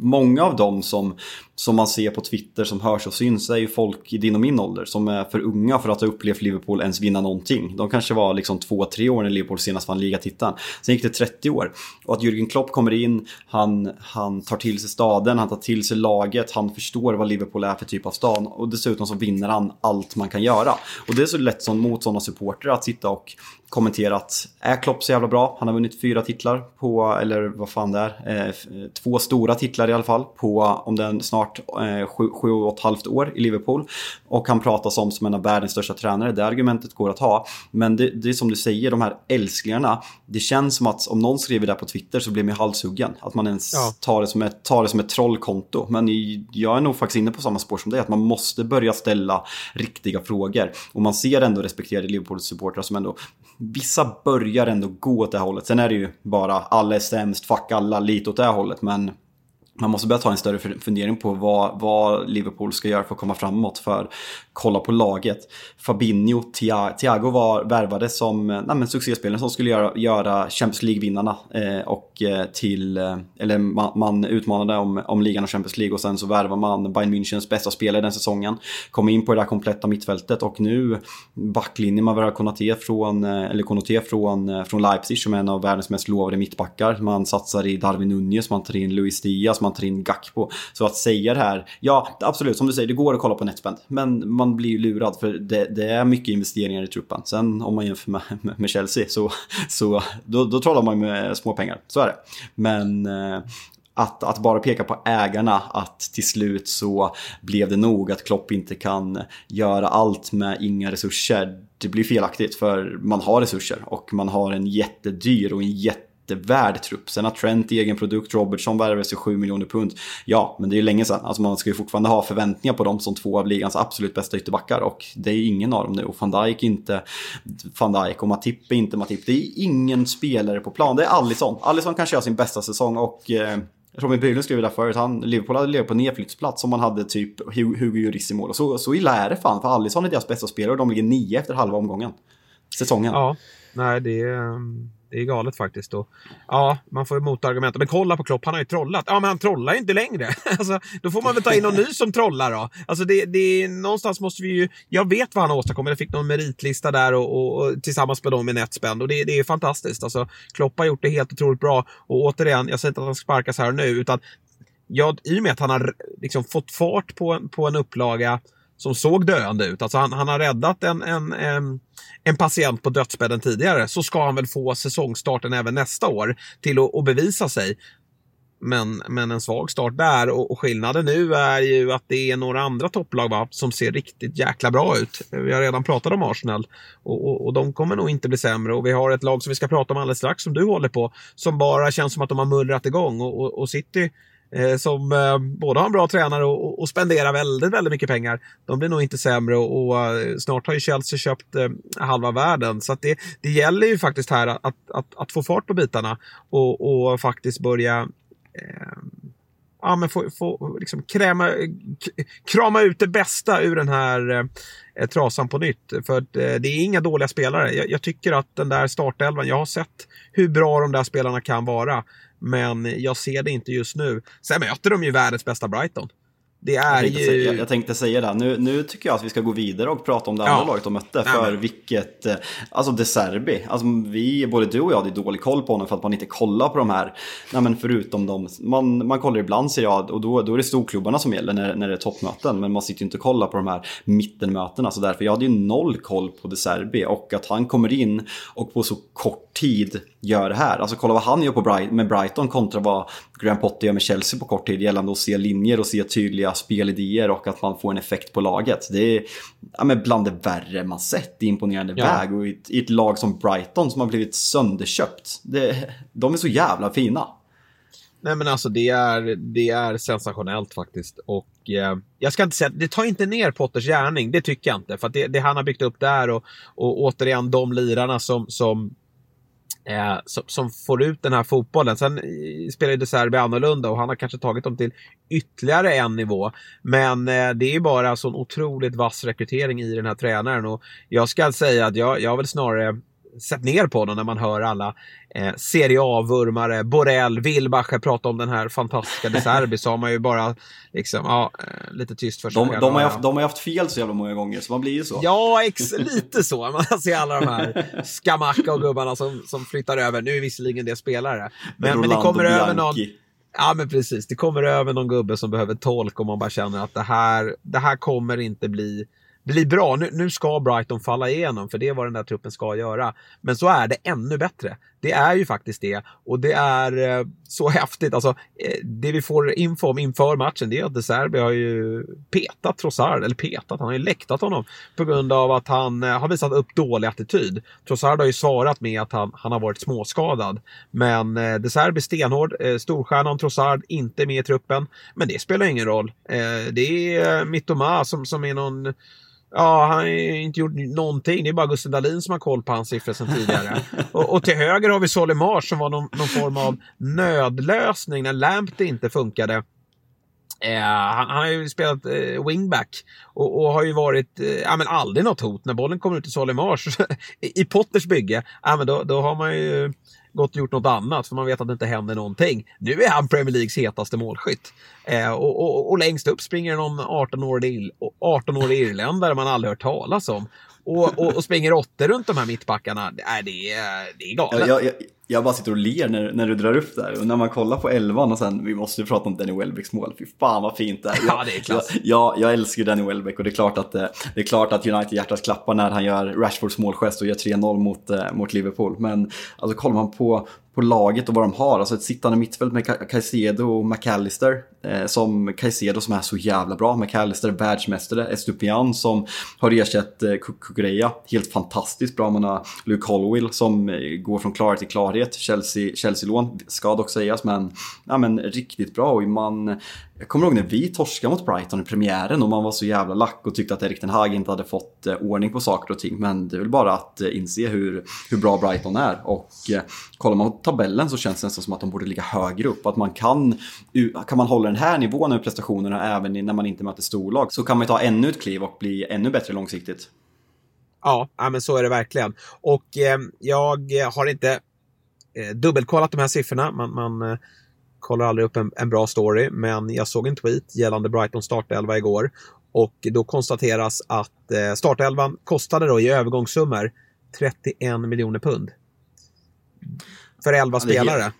många av dem som, som man ser på Twitter som hörs och syns är ju folk i din och min ålder som är för unga för att ha upplevt Liverpool ens vinna någonting. De kanske var liksom två, tre år när Liverpool senast vann ligatiteln. Sen gick det 30 år. Och att Jürgen Klopp kommer in, han, han tar till sig staden, han tar till sig laget, han förstår vad Liverpool är för typ av stad. Och dessutom så vinner han allt man kan göra. Och det är så lätt som mot sådana supportrar att sitta och kommenterat är Klopp så jävla bra? Han har vunnit fyra titlar på, eller vad fan det är, eh, två stora titlar i alla fall på, om den snart eh, sju, sju och ett halvt år i Liverpool. Och han pratas om som en av världens största tränare, det argumentet går att ha. Men det, det är som du säger, de här älsklingarna, det känns som att om någon skriver det på Twitter så blir man halshuggen. Att man ens ja. tar, det som ett, tar det som ett trollkonto. Men jag är nog faktiskt inne på samma spår som dig, att man måste börja ställa riktiga frågor. Och man ser ändå respekterade Liverpool-supportrar som ändå vissa börjar ändå gå åt det hållet. Sen är det ju bara alla är sämst, fuck alla, lite åt det hållet. Men man måste börja ta en större fundering på vad, vad, Liverpool ska göra för att komma framåt. För kolla på laget. Fabinho, Thiago var värvade som eh, nej, succéspelare som skulle göra, göra Champions League-vinnarna. Eh, och eh, till, eh, eller man, man, utmanade om, om ligan och Champions League och sen så värvar man Bayern Münchens bästa spelare den säsongen. Kom in på det där kompletta mittfältet och nu backlinjen, man värvar Konaté från, eh, eller Konaté från, från Leipzig som är en av världens mest lovade mittbackar. Man satsar i Darwin Nunez, man tar in Luis Diaz, man tar in Gakpo. Så att säga det här, ja absolut som du säger, det går att kolla på netspend. Men man blir ju lurad för det, det, är mycket investeringar i truppen. Sen om man jämför med, med, med Chelsea så, så då, då trollar man med små pengar. Så är det. Men eh, att, att, bara peka på ägarna, att till slut så blev det nog att Klopp inte kan göra allt med inga resurser. Det blir felaktigt för man har resurser och man har en jättedyr och en jätte jättevärd trupp. Sen har Trent egen produkt, Robertson värvades för 7 miljoner pund. Ja, men det är ju länge sedan. Alltså man ska ju fortfarande ha förväntningar på dem som två av ligans absolut bästa ytterbackar och det är ingen av dem nu. Och van Dijk inte van Dijk och Matip är inte Matip. Det är ingen spelare på plan. Det är Alisson. Alisson kanske har sin bästa säsong och eh, Robin Bylund skrev där förut, han, Liverpool hade legat på nedflyttsplats om man hade typ Hugo Lloris i mål. Och så, så illa är det fan, för Alisson är deras bästa spelare och de ligger nio efter halva omgången. Säsongen. Ja, nej det är... Ehm, det är galet faktiskt. Och, ja, man får motargument. Men kolla på Klopp, han har ju trollat. Ja, men han trollar ju inte längre. Alltså, då får man väl ta in någon ny som trollar då. Alltså, det, det, någonstans måste vi ju... Jag vet vad han har åstadkommit. Jag fick någon meritlista där och, och, och tillsammans med dem i Netspend. Och det, det är fantastiskt. Alltså, Klopp har gjort det helt otroligt bra. Och återigen, jag säger inte att han ska sparkas här och nu, utan jag, i och med att han har liksom fått fart på, på en upplaga som såg döende ut. Alltså han, han har räddat en, en, en, en, patient på dödsbädden tidigare. Så ska han väl få säsongstarten även nästa år till att, att bevisa sig. Men, men en svag start där och, och, skillnaden nu är ju att det är några andra topplag va, som ser riktigt jäkla bra ut. Vi har redan pratat om Arsenal och, och, och, de kommer nog inte bli sämre. Och vi har ett lag som vi ska prata om alldeles strax som du håller på som bara känns som att de har mullrat igång och, och City Eh, som eh, både har en bra tränare och, och, spenderar väldigt, väldigt mycket pengar. De blir nog inte sämre och, och eh, snart har ju Chelsea köpt eh, halva världen. Så det, det gäller ju faktiskt här att, att, att, att få fart på bitarna och, och faktiskt börja eh, ja, men få, få liksom kräma, krama ut det bästa ur den här eh, trasan på nytt. För eh, det är inga dåliga spelare. Jag, jag, tycker att den där startelvan, jag har sett hur bra de där spelarna kan vara. Men jag ser det inte just nu. Sen möter de ju världens bästa Brighton. Det är jag, tänkte, ju... jag, jag, tänkte säga det, nu, nu tycker jag att vi ska gå vidare och prata om det andra ja. laget de mötte. För Nej, vilket, eh, alltså De Serbi, alltså vi, både du och jag hade dålig koll på honom för att man inte kollar på de här, nej men förutom de, man, man kollar ibland ser jag och då, då är det storklubbarna som gäller när, när det är toppmöten. Men man sitter ju inte och kollar på de här mittenmötena så därför jag hade ju noll koll på De Serbi och att han kommer in och på så kort tid gör det här. Alltså kolla vad han gör på Bright med Brighton kontra vad Graham Potter gör med Chelsea på kort tid gällande att se linjer och se tydliga spelidéer och att man får en effekt på laget. Det är ja, men bland det värre man sett i imponerande ja. väg och i ett, i ett, lag som Brighton som har blivit sönderköpt. Det, de är så jävla fina. Nej men alltså det är, det är sensationellt faktiskt. Och eh, jag ska inte säga, det tar inte ner Potters gärning, det tycker jag inte. För det, det han har byggt upp där och, och återigen de lirarna som, som eh, som, som, får ut den här fotbollen. Sen eh, spelar ju De Serbi annorlunda och han har kanske tagit dem till ytterligare en nivå. Men eh, det är bara så en otroligt vass rekrytering i den här tränaren och jag ska säga att jag, jag vill snarare sett ner på honom när man hör alla eh, Serie A-vurmare, Borrell, Wilbacher prata om den här fantastiska De Serbi så har man ju bara liksom, ja, eh, lite tyst för sig de, de, har haft, de har haft fel så jävla många gånger så man blir ju så. Ja, ex, lite så. Man ser alla de här Skamacka och gubbarna som, som flyttar över. Nu är visserligen det spelare. Men, men det kommer Bianchi. över någon Ja men precis, det kommer över någon gubbe som behöver tolk och man bara känner att det här, det här kommer inte bli blir bra. Nu, nu ska Brighton falla igenom, för det är vad den där truppen ska göra. Men så är det ännu bättre. Det är ju faktiskt det. Och det är eh, så häftigt. Alltså, eh, det vi får info om inför matchen, det är att De Serbi har ju petat Trossard, eller petat, han har ju läktat honom på grund av att han eh, har visat upp dålig attityd. Trossard har ju svarat med att han, han har varit småskadad. Men De Serbi stenhård, storstjärnan Trossard inte med i truppen. Men det spelar ingen roll. Det är Mittoma som, som är någon Ja, han har inte gjort någonting. Det är bara Gustav Dahlin som har koll på hans siffror sedan tidigare. och, och, till höger har vi Solimar som var någon, någon form av nödlösning när Lamptey inte funkade. Eh, han, han, har ju spelat eh, wingback och, och, har ju varit, eh, ja men aldrig något hot. När bollen kommer ut till Solimars i Potters bygge, ja men då, då har man ju gått och gjort något annat för man vet att det inte händer någonting. Nu är han Premier Leagues hetaste målskytt. Eh, och, och, och, längst upp springer någon 18-årig 18 irländare man aldrig hört talas om. Och, och, och springer åtta runt de här mittbackarna. Det, är, det är galet. Jag, jag, jag bara sitter och ler när, när du drar upp det här. Och när man kollar på elvan och sen, vi måste ju prata om Danny Welbecks mål. Fy fan vad fint det är. ja, det är klass. Jag, jag, älskar Danny Welbeck och det är klart att, eh, det är klart att United hjärtat klappar när han gör Rashfords målgest och gör 3-0 mot, eh, mot Liverpool. Men alltså kollar man på, på laget och vad de har. Alltså ett sittande mittfält med Caicedo och McAllister. Eh, som Caicedo som är så jävla bra. McAllister världsmästare. Estupian som har ersatt eh, Kukureya. Helt fantastiskt bra. Man har Luke Hollowell som eh, går från klarhet till klarhet. Chelsea-lån Chelsea ska dock sägas men, ja, men riktigt bra. Och man, jag kommer ihåg när vi torskade mot Brighton i premiären och man var så jävla lack och tyckte att Erik Ten Hag inte hade fått eh, ordning på saker och ting. Men det är väl bara att eh, inse hur, hur bra Brighton är. Och eh, kollar man på tabellen så känns det nästan som att de borde ligga högre upp. Att man kan, kan man hålla den här nivån med prestationerna även när man inte möter storlag så kan man ta ännu ett kliv och bli ännu bättre långsiktigt. Ja, men så är det verkligen. Och eh, jag har inte eh, dubbelkollat de här siffrorna. Man, man kollar aldrig upp en, en, bra story, men jag såg en tweet gällande Brighton startelva igår. Och då konstateras att eh, startelvan kostade då i övergångssummor 31 miljoner pund. För 11 ja, spelare.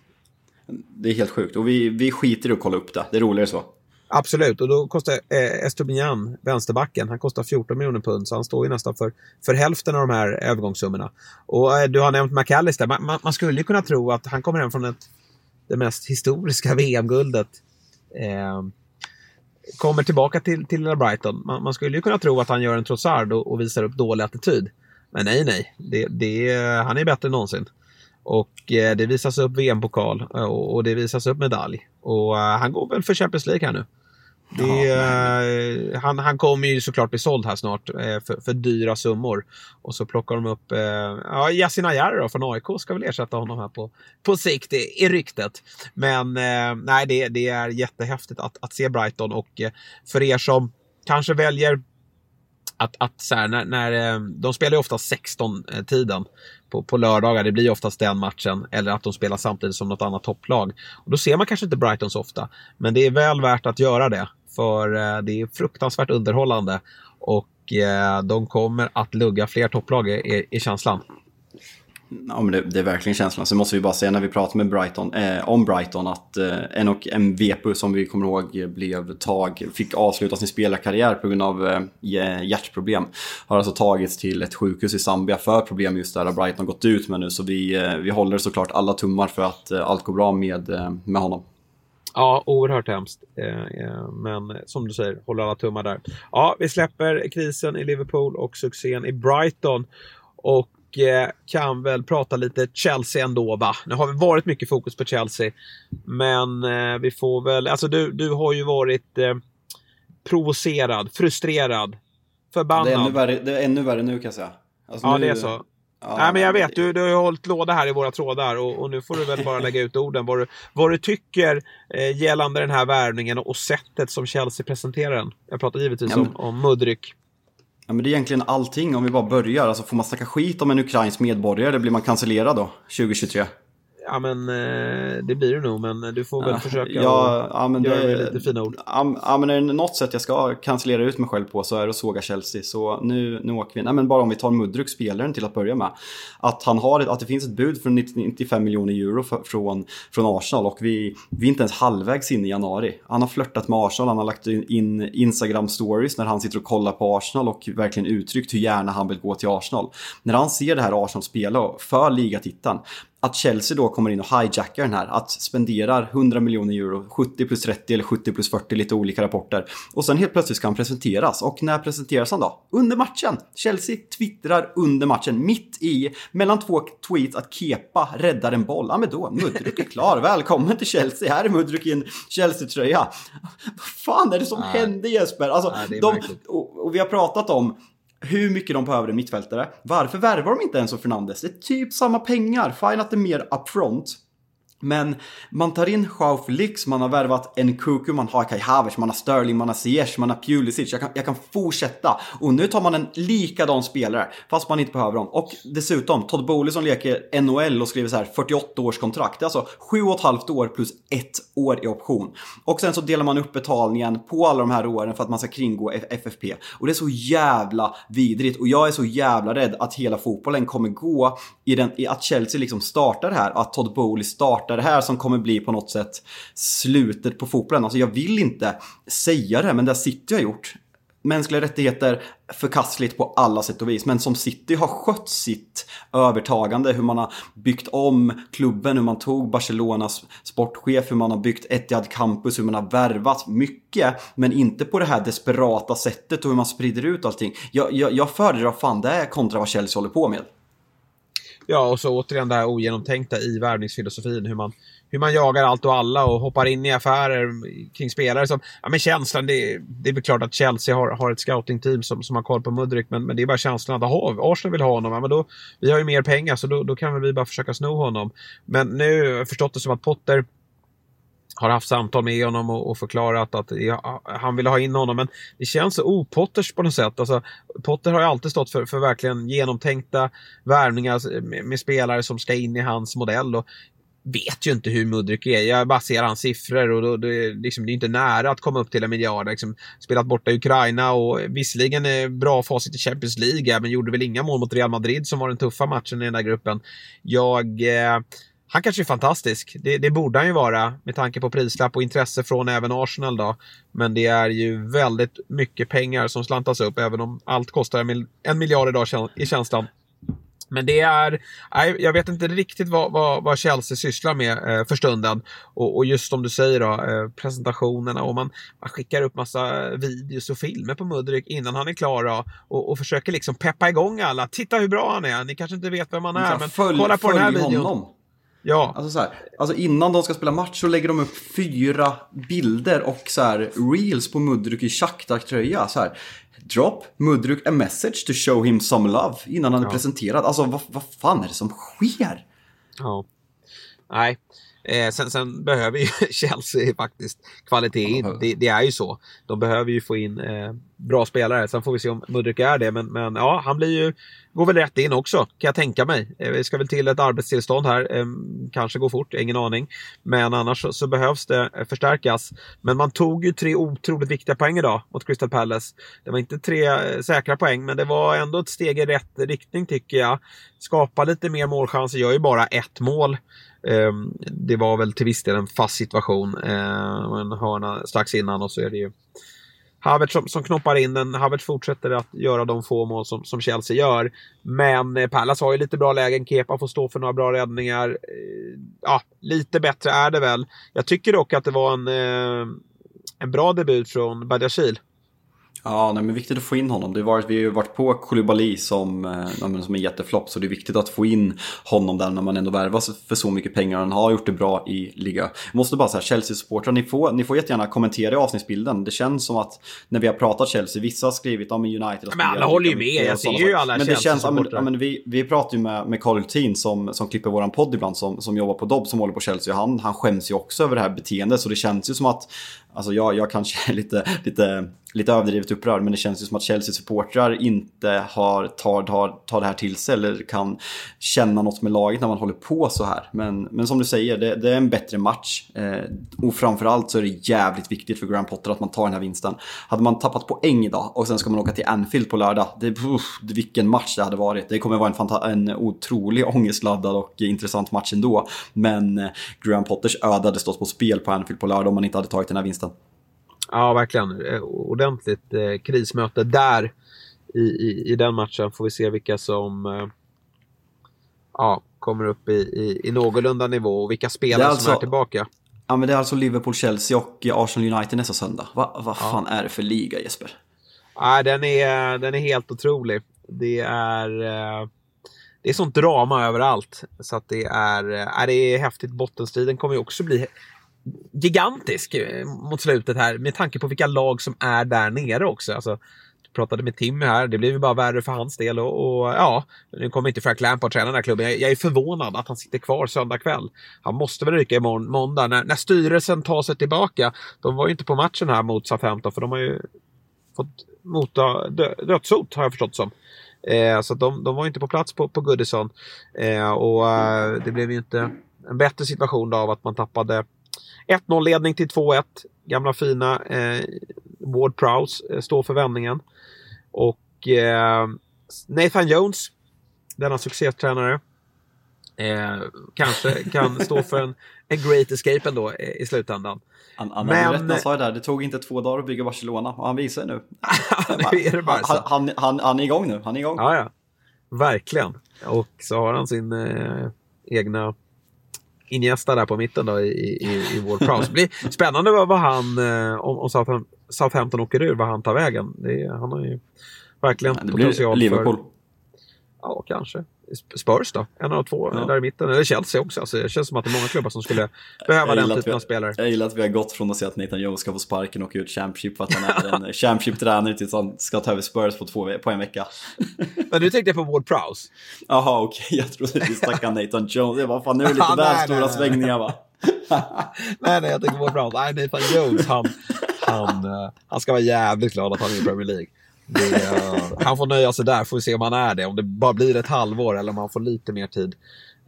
Det är helt sjukt och vi, vi skiter i att kolla upp det. Det är roligare så. Absolut, och då kostar eh, Estobinian, vänsterbacken, han kostar 14 miljoner pund så han står ju nästan för, för hälften av de här övergångssummorna. Och eh, du har nämnt McAllister, man, man, man, skulle ju kunna tro att han kommer hem från ett det mest historiska VM-guldet. Eh, kommer tillbaka till, till lilla Brighton. Man, man, skulle ju kunna tro att han gör en Trossard och, och visar upp dålig attityd. Men nej, nej. Det, det, han är bättre än någonsin. Och eh, det visas upp VM-pokal och, och, det visas upp medalj. Och eh, han går väl för Champions League här nu. Det, ja, han, han kommer ju såklart bli såld här snart eh, för, för dyra summor. Och så plockar de upp eh, ja, Yasin Ayar från AIK ska väl ersätta honom här på, på sikt i, i ryktet. Men eh, nej, det, det är jättehäftigt att, att se Brighton och eh, för er som kanske väljer att, att så här, när, när, eh, de spelar ju oftast 16-tiden på, på lördagar. Det blir oftast den matchen. Eller att de spelar samtidigt som något annat topplag. Och då ser man kanske inte Brighton så ofta. Men det är väl värt att göra det. För eh, det är fruktansvärt underhållande. Och eh, de kommer att lugga fler topplag i, i känslan. Ja, men det, det, är verkligen känslan. Sen måste vi bara säga när vi pratar med Brighton, eh, om Brighton att eh, en och en som vi kommer ihåg blev tag, fick avsluta sin spelarkarriär på grund av eh, hjärtproblem. Har alltså tagits till ett sjukhus i Zambia för problem just där har Brighton gått ut med nu. Så vi, eh, vi håller såklart alla tummar för att eh, allt går bra med, eh, med honom. Ja, oerhört hemskt. Eh, eh men som du säger, håller alla tummar där. Ja, vi släpper krisen i Liverpool och succén i Brighton. Och Eh, kan väl prata lite Chelsea ändå va. Nu har vi varit mycket fokus på Chelsea. Men eh, vi får väl, alltså du, du har ju varit eh, provocerad, frustrerad, förbannad. Det är ännu värre, det är ännu värre nu kan jag säga. Alltså, ja, nu... det är så. Ja, Nej, men jag vet, du, du har ju hållit låda här i våra trådar och, och nu får du väl bara lägga ut orden. Vad du, vad du tycker eh, gällande den här värvningen och sättet som Chelsea presenterar den. Jag pratar givetvis ja, men... om, om Mudryk. Ja, men det är egentligen allting om vi bara börjar. Alltså får man snacka skit om en ukrainsk medborgare, blir man cancellerad då, 2023? Ja men eh, det blir det nog men du får väl ja, försöka ja, ja, men göra det, lite fina ord. Ja, men är det något sätt jag ska cancellera ut mig själv på så är det att såga Chelsea. Så nu, nu åker vi. Nej men bara om vi tar Mudryk, spelaren till att börja med. Att, han har, att det finns ett bud för 95 miljoner euro för, från, från Arsenal och vi, vi är inte ens halvvägs in i januari. Han har flörtat med Arsenal, han har lagt in Instagram stories när han sitter och kollar på Arsenal och verkligen uttryckt hur gärna han vill gå till Arsenal. När han ser det här Arsenal spela för ligatiteln att Chelsea då kommer in och hijackar den här, att spenderar 100 miljoner euro, 70 plus 30 eller 70 plus 40, lite olika rapporter. Och sen helt plötsligt ska han presenteras. Och när presenteras han då? Under matchen! Chelsea twittrar under matchen, mitt i, mellan två tweets, att Kepa räddar en boll. Ja men då, Mudryk är klar, välkommen till Chelsea, här är Mudryk i en Chelsea-tröja. Vad fan är det som Nej. hände Jesper? Alltså, Nej, de, och, och, vi har pratat om hur mycket de behöver en mittfältare. Varför värvar de inte ens Fernandes? Det är typ samma pengar. Fine att det är mer upfront. Men man tar in Joao Felix, man har värvat Nkuku, man har Kai Havertz, man har Sterling, man har Ziyech, man har Pulisic. Jag kan, jag kan fortsätta. Och nu tar man en likadan spelare, fast man inte behöver dem. Och dessutom, Todd Boehly som leker NHL och skriver så här 48 års kontrakt. Det är alltså 7,5 år plus ett år i option. Och sen så delar man upp betalningen på alla de här åren för att man ska kringgå FFP. Och det är så jävla vidrigt. Och jag är så jävla rädd att hela fotbollen kommer gå i, den, i att Chelsea liksom startar det här, att Todd Boehly startar det här som kommer bli på något sätt slutet på fotbollen. Alltså jag vill inte säga det, men det har City har gjort. Mänskliga rättigheter förkastligt på alla sätt och vis. Men som City har skött sitt övertagande, hur man har byggt om klubben, hur man tog Barcelonas sportchef, hur man har byggt Etihad Campus, hur man har värvat mycket. Men inte på det här desperata sättet och hur man sprider ut allting. Jag, jag, jag föredrar fan det kontra vad Chelsea håller på med. Ja, och så återigen det här ogenomtänkta i värvningsfilosofin. Hur man, hur man jagar allt och alla och hoppar in i affärer kring spelare som... Ja, men känslan, det, det är väl klart att Chelsea har, har ett scoutingteam som, som har koll på Mudryk, men, men det är bara känslan att aha, Arsenal vill ha honom. Ja, men då, vi har ju mer pengar, så då, då kan vi bara försöka sno honom. Men nu har jag förstått det som att Potter har haft samtal med honom och, och förklarat att ja, han vill ha in honom. Men det känns så opotters på något sätt. Alltså, Potter har ju alltid stått för, för verkligen genomtänkta värvningar med, med, spelare som ska in i hans modell. Och vet ju inte hur Mudryk är. Jag bara ser hans siffror och då, det, liksom, det är inte nära att komma upp till en miljard. Liksom, spelat borta i Ukraina och visserligen är bra facit i Champions League men gjorde väl inga mål mot Real Madrid som var den tuffa matchen i den där gruppen. Jag... Eh, han kanske är fantastisk. Det, det, borde han ju vara med tanke på prislapp och intresse från även Arsenal då. Men det är ju väldigt mycket pengar som slantas upp även om allt kostar en, miljard idag i känslan. Men det är, jag vet inte riktigt vad, vad, vad Chelsea sysslar med eh, för stunden. Och, och, just som du säger då, eh, presentationerna och man, man, skickar upp massa videos och filmer på Mudryk innan han är klar då, och, och försöker liksom peppa igång alla. Titta hur bra han är, ni kanske inte vet vem han är, men följ, kolla på den här videon. Honom. Ja. Alltså, så här, alltså innan de ska spela match så lägger de upp fyra bilder och så här, reels på Mudryk i Shakhtar-tröja. Så här, Drop Mudryk a message to show him some love innan han ja. är presenterad. Alltså vad, vad fan är det som sker? Ja. Nej, Eh, sen, sen, behöver ju Chelsea faktiskt kvalitet in. Det, det, är ju så. De behöver ju få in eh, bra spelare. Sen får vi se om Mudryk är det. Men, men ja, han blir ju, går väl rätt in också, kan jag tänka mig. Eh, vi ska väl till ett arbetstillstånd här. Eh, kanske går fort, ingen aning. Men annars så, så, behövs det förstärkas. Men man tog ju tre otroligt viktiga poäng idag mot Crystal Palace. Det var inte tre eh, säkra poäng, men det var ändå ett steg i rätt riktning tycker jag. Skapa lite mer målchanser, gör ju bara ett mål. Ehm, det var väl till viss del en fast situation. Eh, en hörna strax innan och så är det ju Havertz som, som knoppar in den. Havertz fortsätter att göra de få mål som, som Chelsea gör. Men eh, Pallas har ju lite bra lägen. Kepa får stå för några bra räddningar. Eh, ja, lite bättre är det väl. Jag tycker dock att det var en, eh, en bra debut från Badiashil. Ja, nej, men viktigt att få in honom. Det varit, vi har ju varit på Koulibaly som, eh, som är jätteflopp, så det är viktigt att få in honom där när man ändå värvas för så mycket pengar. Han har gjort det bra i liga. Jag måste bara säga, Chelsea-supportrar, ni får, ni får jättegärna kommentera i avsnittsbilden. Det känns som att när vi har pratat Chelsea, vissa har skrivit om United. Men alla håller ju med, jag ser ju alla men det känns, ja, men, ja, men vi, vi pratar ju med, med Carl Hultin som, som klipper våran podd ibland, som, som jobbar på Dobb, som håller på Chelsea. Han, han skäms ju också över det här beteendet, så det känns ju som att Alltså jag, jag kanske är lite, lite, lite överdrivet upprörd men det känns ju som att Chelsea-supportrar inte har, tar, tar, tar det här till sig eller kan känna något med laget när man håller på så här. Men, men som du säger, det, det är en bättre match. Eh, och framförallt så är det jävligt viktigt för Graham Potter att man tar den här vinsten. Hade man tappat poäng idag och sen ska man åka till Anfield på lördag. Det, uff, vilken match det hade varit. Det kommer vara en, en otrolig ångestladdad och intressant match ändå. Men eh, Graham Potters öde hade stått på spel på Anfield på lördag om man inte hade tagit den här vinsten Ja, verkligen. Eh, ordentligt eh, krismöte där i, i, i, den matchen. Får vi se vilka som eh, ja, kommer upp i, i, i någorlunda nivå och vilka spelare alltså, som är tillbaka. Ja, men det är alltså Liverpool-Chelsea och Arsenal United nästa söndag. Vad va fan är det för liga, Jesper? Ja, den, är, den är helt otrolig. Det är... Eh, det är sånt drama överallt. Så att det är, är det är häftigt. Bottenstriden kommer ju också bli gigantisk eh, mot slutet här med tanke på vilka lag som är där nere också. Alltså, pratade med Timmy här, det blev ju bara värre för hans del och, och ja, nu kommer inte Frank Lampard träna den här klubben. Jag, jag, är förvånad att han sitter kvar söndag kväll. Han måste väl ryka imorgon måndag när, när styrelsen tar sig tillbaka. De var ju inte på matchen här mot Southampton för de har ju fått mota dö, dödshot har jag förstått som. Eh, så de, de var inte på plats på, på Goodison. Eh, och eh, det blev ju inte en bättre situation då av att man tappade 1-0 ledning till 2-1. Gamla fina eh, Ward Prowse eh, står för vändningen. Och eh, Nathan Jones, denna succétränare, eh, kanske kan stå för en, en great escape ändå eh, i slutändan. Han, han, Men, rätt, han sa det där, det tog inte två dagar att bygga Barcelona och han visar nu. nu är det bara han, han, han, han, är igång nu, han är igång. Ja, ja. Verkligen. Och så har han sin eh, egna Iniesta där på mitten då i, i, i vår prowse. Det blir spännande vad han, eh, om, om Southampton åker ur, vad han tar vägen. Det, han har ju verkligen det potential blir Liverpool. För, ja, kanske. Spurs då? En av två ja. där i mitten. Eller Chelsea också. Alltså, det känns som att det är många klubbar som skulle behöva den typen har, av spelare. Jag gillar att vi har gått från att säga att Nathan Jones ska få sparken och åka ut Championship för att han är en Championship-tränare tills han ska ta över Spurs på, två, på en vecka. Men du tänkte på Ward Prowse? Jaha, okej. Okay. Jag trodde vi snackade Nathan Jones. Det var fan nu är det lite väl stora svängningar va? nej, nej, jag tänkte på Ward Prowse. Nej, Nathan Jones, han, han, uh, han ska vara jävligt glad att han är i Premier League. Han får nöja sig där, får vi se om han är det. Om det bara blir ett halvår eller om han får lite mer tid.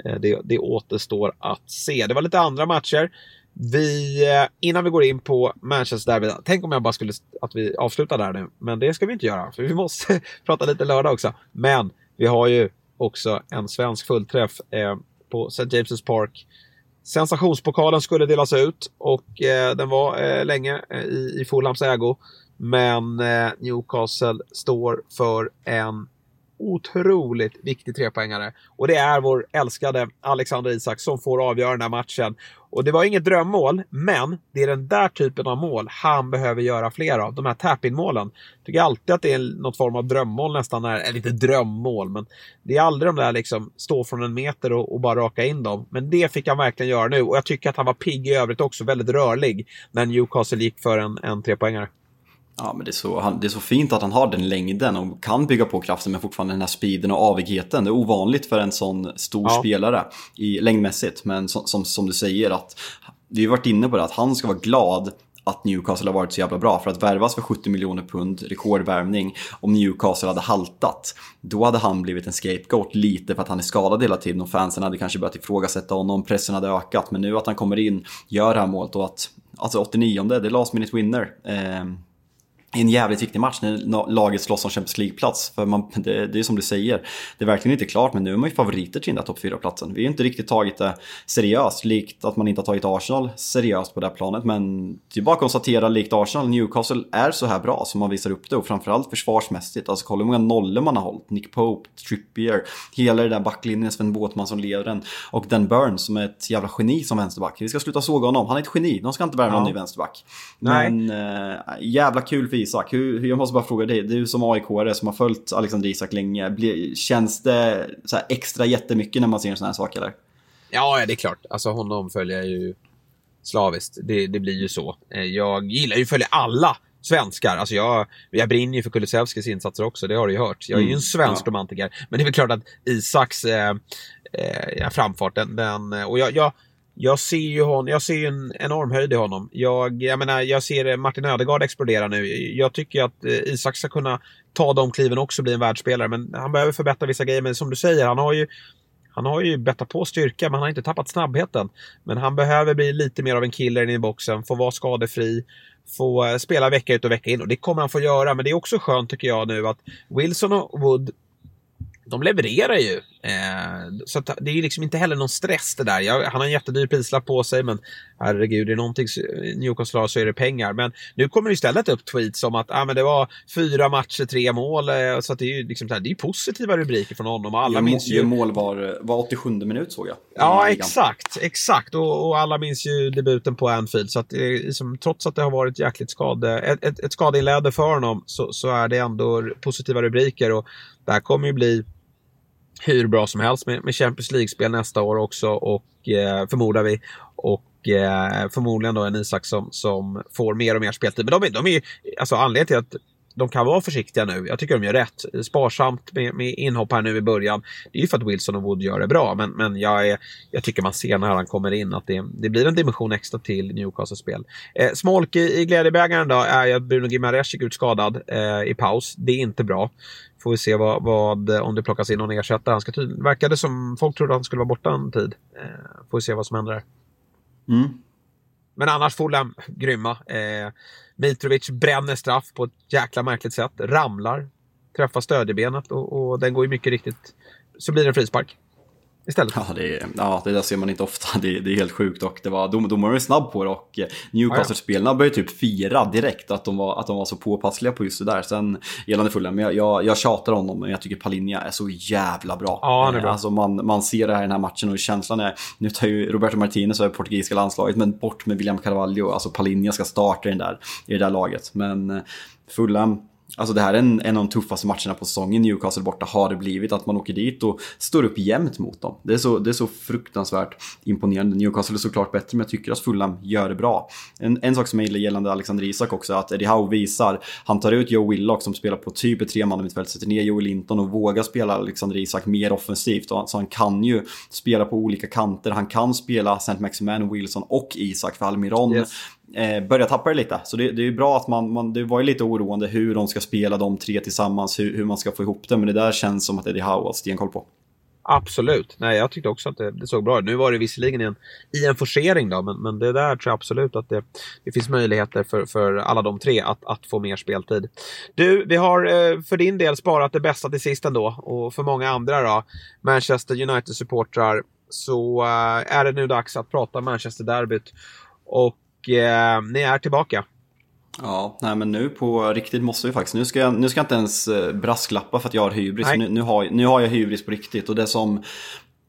Eh, det, det återstår att se. Det var lite andra matcher. Vi, eh, innan vi går in på Manchester Derby, tänk om jag bara skulle att vi avslutar där nu. Men det ska vi inte göra, för vi måste prata lite lördag också. Men vi har ju också en svensk fullträff eh, på St. James' Park. Sensationspokalen skulle delas ut och eh, den var eh, länge eh, i, i Fulhams ägo. Men eh, Newcastle står för en otroligt viktig trepoängare. Och det är vår älskade Alexander Isak som får avgöra den här matchen. Och det var inget drömmål, men det är den där typen av mål han behöver göra fler av. De här tap-in-målen. Tycker alltid att det är något form av drömmål nästan. Eller inte drömmål, men det är aldrig de där liksom stå från en meter och, och, bara raka in dem. Men det fick han verkligen göra nu. Och jag tycker att han var pigg i övrigt också, väldigt rörlig, när Newcastle gick för en, en trepoängare. Ja, men det är, så, det är så fint att han har den längden och kan bygga på kraften men fortfarande den här speeden och avigheten. Det är ovanligt för en sån stor ja. spelare i längdmässigt. Men som, som, som, du säger, att vi har varit inne på det, att han ska vara glad att Newcastle har varit så jävla bra. För att värvas för 70 miljoner pund, rekordvärvning, om Newcastle hade haltat, då hade han blivit en scapegoat lite för att han är skadad hela tiden och fansen hade kanske börjat ifrågasätta honom, pressen hade ökat. Men nu att han kommer in, gör det här målet och att, alltså 89 det är last minute winner. Eh, en jävligt viktig match när laget slåss om Champions League-plats. För man, det, det är som du säger, det är verkligen inte klart men nu är man ju favoriter till den där topp 4-platsen. Vi har inte riktigt tagit det seriöst, likt att man inte har tagit Arsenal seriöst på det här planet. Men det är bara att konstatera, likt Arsenal, Newcastle är så här bra som man visar upp det och framförallt försvarsmässigt. Alltså kolla hur många nollor man har hållit. Nick Pope, Trippier, hela det där backlinjen, Sven Båtman som leder den. Och Den Burns som är ett jävla geni som vänsterback. Vi ska sluta såga honom, han är ett geni. De ska inte värva ja. någon ny vänsterback. Men äh, jävla kul för Isak. Hur, jag måste bara fråga dig, du som aik som har följt Alexander Isak länge, känns det så extra jättemycket när man ser en sån här sak eller? Ja, det är klart. Alltså honom följer jag ju slaviskt. Det, det blir ju så. Eh, jag gillar ju att följa alla svenskar. Alltså jag, jag brinner ju för Kulusevskis insatser också, det har du ju hört. Jag är ju en mm, svensk ja. romantiker. Men det är väl klart att Isaks eh, eh, framfart, den, den och jag, jag jag ser ju hon, jag ser en enorm höjd i honom. Jag, jag menar, jag ser eh, Martin Ödegaard explodera nu. Jag tycker att eh, Isak ska kunna ta de kliven också och bli en världsspelare. Men han behöver förbättra vissa grejer. Men som du säger, han har ju han har ju bettat på styrka, men han har inte tappat snabbheten. Men han behöver bli lite mer av en killer i boxen, få vara skadefri, få eh, spela vecka ut och vecka in. Och det kommer han få göra, men det är också skönt tycker jag nu att Wilson och Wood de levererar ju. Eh, så det är liksom inte heller någon stress det där. Jag, han har en jättedyr prislapp på sig, men herregud, är någonting Newcastle har så är det pengar. Men nu kommer det istället upp tweets om att ah, men det var fyra matcher, tre mål. Eh, så det är ju liksom, det är positiva rubriker från honom. alla minns ju... mål var, var 87 minut såg jag. Ja, exakt. Exakt. Och, och, alla minns ju debuten på Anfield. Så att liksom, trots att det har varit jäkligt skade, ett, ett, ett skadeinläde för honom så, så är det ändå positiva rubriker. Och det här kommer ju bli hur bra som helst med, med Champions League-spel nästa år också och eh, förmodar vi. Och eh, förmodligen då en Isak som, som får mer och mer speltid. Men de, de är ju, alltså anledningen till att de kan vara försiktiga nu. Jag tycker de gör rätt. Sparsamt med, med inhopp här nu i början. Det är ju för att Wilson och Wood gör det bra, men, men jag, är, jag tycker man ser när han kommer in att det, det blir en dimension extra till Newcastles spel. Eh, smolk i, i glädjebägaren då är att Bruno Gimares gick ut skadad eh, i paus. Det är inte bra. Får vi se vad, vad, om det plockas in någon ersättare. Han ska tydligen, verkade som folk trodde att han skulle vara borta en tid. Eh, får vi se vad som händer där. Mm. Men annars Fulham, grymma. Eh, Mitrovic bränner straff på ett jäkla märkligt sätt. Ramlar, träffar stödjebenet och, och den går ju mycket riktigt. Så blir det en frispark istället. Ja, det, ja, det där ser man inte ofta. Det, det är helt sjukt och det var, dom, domaren var snabb på det och Newcastle-spelarna började typ fira direkt att de, var, att de var så påpassliga på just det där. Sen gällande Fulham, jag, jag, jag tjatar om dem men jag tycker Palinja är så jävla bra. Ja, är bra. Alltså man, man ser det här i den här matchen och känslan är, nu tar ju Roberto Martinez över portugisiska landslaget men bort med William Carvalho, alltså Palinja ska starta i, den där, i det där laget. Men eh, Fulham Alltså det här är en, en av de tuffaste matcherna på säsongen Newcastle borta har det blivit. Att man åker dit och står upp jämnt mot dem. Det är så, det är så fruktansvärt imponerande. Newcastle är såklart bättre men jag tycker att Fulham gör det bra. En, en sak som jag gillar gällande Alexander Isak också är att Eddie Howe visar, han tar ut Joe Willock som spelar på typ ett tremannamittfält, sätter ner Joe Linton och vågar spela Alexander Isak mer offensivt. Så han kan ju spela på olika kanter, han kan spela St. Maximan, Wilson och Isak för Almiron. Yes eh, börjar tappa det lite. Så det, det är bra att man, man, det var ju lite oroande hur de ska spela de tre tillsammans, hur, hur man ska få ihop det. Men det där känns som att Eddie Howe har stenkoll på. Absolut. Nej, jag tyckte också att det, det, såg bra ut. Nu var det visserligen i en, i en forcering då, men, men det där tror jag absolut att det, det finns möjligheter för, för alla de tre att, att få mer speltid. Du, vi har eh, för din del sparat det bästa till sist ändå och för många andra då, Manchester United-supportrar, så eh, är det nu dags att prata Manchester-derbyt. Och eh, ni är tillbaka. Ja, nej men nu på riktigt måste vi faktiskt. Nu ska jag, nu ska jag inte ens eh, brasklappa för att jag har hybris. Nu, nu, har, nu har jag hybris på riktigt. Och det som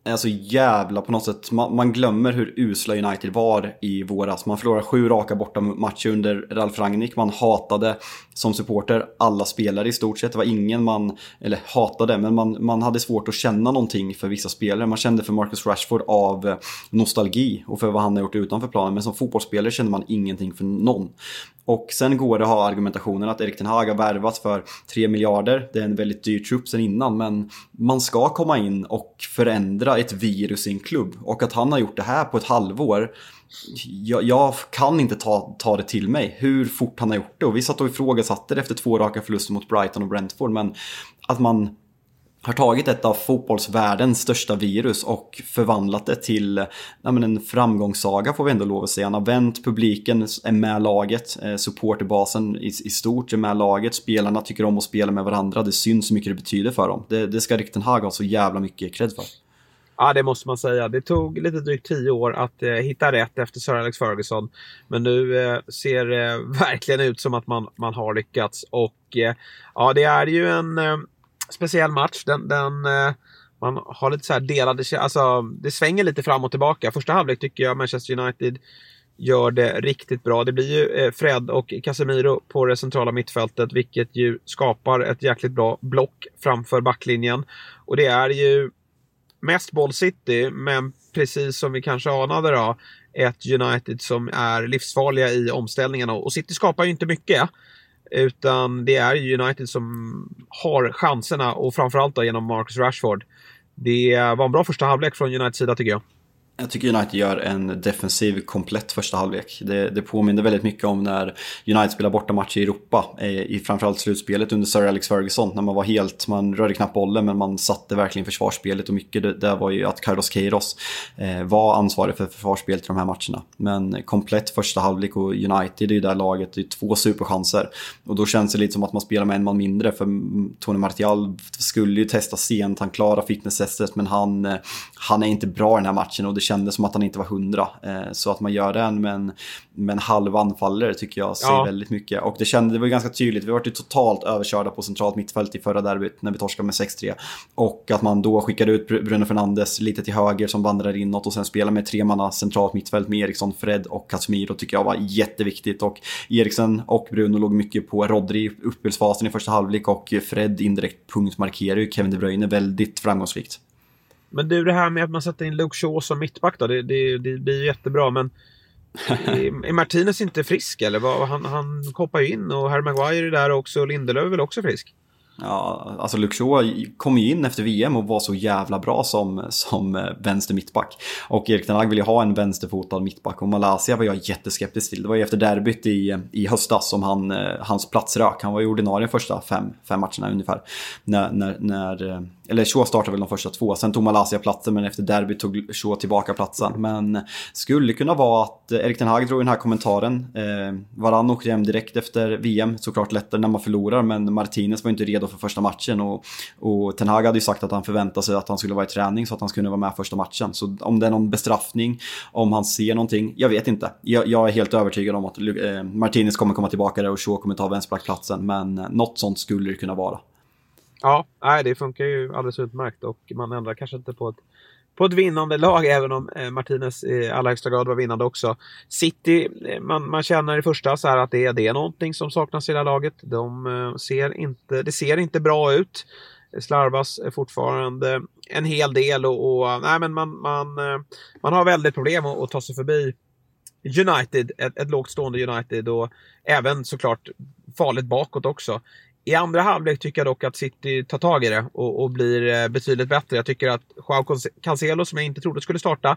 är så jävla på något sätt, man, man, glömmer hur usla United var i våras. Man förlorade sju raka borta matcher under Ralf Rangnick. Man hatade som supporter alla spelare i stort sett. Det var ingen man, eller hatade, men man, man hade svårt att känna någonting för vissa spelare. Man kände för Marcus Rashford av nostalgi och för vad han har gjort utanför planen. Men som fotbollsspelare kände man ingenting för någon. Och sen går det att ha argumentationen att Erik Ten Hag har värvat för 3 miljarder. Det är en väldigt dyr trupp sen innan men man ska komma in och förändra ett virus i en klubb. Och att han har gjort det här på ett halvår jag, jag, kan inte ta, ta det till mig hur fort han har gjort det. Och vi satt och ifrågasatte det efter två raka förluster mot Brighton och Brentford. Men att man har tagit ett av fotbollsvärldens största virus och förvandlat det till ja, men en framgångssaga får vi ändå lov att säga. Han har vänt publiken, är med laget, eh, supporterbasen i, i stort är med laget, spelarna tycker om att spela med varandra, det syns hur mycket det betyder för dem. Det, det ska Rikten Hag ha så jävla mycket cred för. Ja, det måste man säga. Det tog lite drygt tio år att eh, hitta rätt efter Sir Alex Ferguson. Men nu eh, ser det eh, verkligen ut som att man, man har lyckats. Och eh, ja, det är ju en eh, speciell match. Den, den eh, man har lite så här delade... Alltså, det svänger lite fram och tillbaka. Första halvlek tycker jag Manchester United gör det riktigt bra. Det blir ju eh, Fred och Casemiro på det centrala mittfältet, vilket ju skapar ett jäkligt bra block framför backlinjen. Och det är ju mest boll City, men precis som vi kanske anade då, ett United som är livsfarliga i omställningarna. Och City skapar ju inte mycket. Utan det är United som har chanserna och framförallt då genom Marcus Rashford. Det var en bra första halvlek från Uniteds sida tycker jag. Jag tycker United gör en defensiv komplett första halvlek. Det, det påminner väldigt mycket om när United spelar bortamatch i Europa, eh, i framförallt slutspelet under Sir Alex Ferguson, när man var helt, man rörde knappt bollen men man satte verkligen försvarsspelet och mycket det, där var ju att Carlos Queiroz eh, var ansvarig för försvarsspelet i de här matcherna. Men komplett första halvlek och United är ju där laget, det är två superchanser. Och då känns det lite som att man spelar med en man mindre för Tony Martial skulle ju testa sent, han klarar fitnesstestet men han, eh, han är inte bra i den här matchen och det kändes som att han inte var hundra. Eh, så att man gör den med en, med en halv anfallare tycker jag säger ja. väldigt mycket. Och det, kände, det var ganska tydligt, vi var ju totalt överkörda på centralt mittfält i förra derbyt när vi torskade med 6-3. Och att man då skickade ut Bruno Fernandes lite till höger som vandrar inåt och sen spelar med tre manna centralt mittfält med Eriksson, Fred och Casemiro tycker jag var jätteviktigt. Och Eriksen och Bruno låg mycket på Rodri i uppspelsfasen i första halvlek och Fred indirekt punktmarkerar ju Kevin De Bruyne väldigt framgångsrikt. Men du, det här med att man sätter in Luke Shaw som mittback då, det, det, det blir jättebra. Men är Martinez inte frisk eller? Han, han hoppar ju in och Harry Maguire är där också och Lindelöf är väl också frisk? Ja, alltså Luke Shaw kom ju in efter VM och var så jävla bra som, som eh, vänster mittback. Och Erik Ten Hag vill ju ha en vänsterfotad mittback och Malaysia var jag jätteskeptisk till. Det var ju efter derbyt i, i höstas som han, eh, hans plats rök. Han var ju ordinarie första fem, fem matcherna ungefär. När, när, när eh, eller Shaw startade väl de första två, sen tog Malaysia platsen men efter derby tog Shaw tillbaka platsen. Men skulle kunna vara att Erik Ten Hag drog den här kommentaren. Eh, Varann åkte hem direkt efter VM, såklart lättare när man förlorar men Martinez var inte redo för första matchen och, och Ten Hag hade ju sagt att han förväntade sig att han skulle vara i träning så att han skulle vara med första matchen. Så om det är någon bestraffning, om han ser någonting, jag vet inte. Jag, jag är helt övertygad om att eh, Martinez kommer komma tillbaka där och Shaw kommer ta vänsterbackplatsen men något sånt skulle det kunna vara. Ja, nej, det funkar ju alldeles utmärkt och man ändrar kanske inte på ett, på ett vinnande lag även om eh, Martinez i allra högsta grad var vinnande också. City, eh, man, man känner i första så här att det är, det är någonting som saknas i det här laget. De eh, ser inte, det ser inte bra ut. Det slarvas fortfarande en hel del och, och nej, men man, man, eh, man har väldigt problem att, att ta sig förbi United, ett, ett lågt stående United och även såklart farligt bakåt också. I andra halvlek tycker jag dock att City tar tag i det och, och blir eh, betydligt bättre. Jag tycker att Joao Cancelo, som jag inte trodde skulle starta,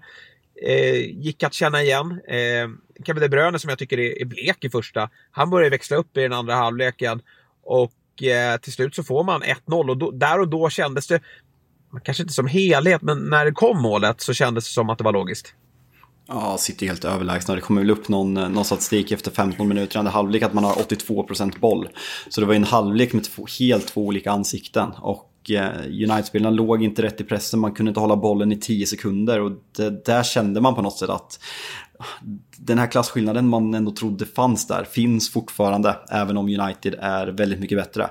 eh, gick att känna igen. Eh, Kevin De Bruyne, som jag tycker är, är blek i första, han börjar växla upp i den andra halvleken. Och eh, till slut så får man 1-0 och då, där och då kändes det, kanske inte som helhet, men när det kom målet så kändes det som att det var logiskt. Ja, sitter helt överlägsna. Det kommer väl upp någon, eh, någon statistik efter 15 minuter i andra halvlek att man har 82% boll. Så det var en halvlek med två, helt två olika ansikten. Och eh, United-spelarna låg inte rätt i pressen, man kunde inte hålla bollen i 10 sekunder. Och det, där kände man på något sätt att ah, den här klasskillnaden man ändå trodde fanns där finns fortfarande, även om United är väldigt mycket bättre.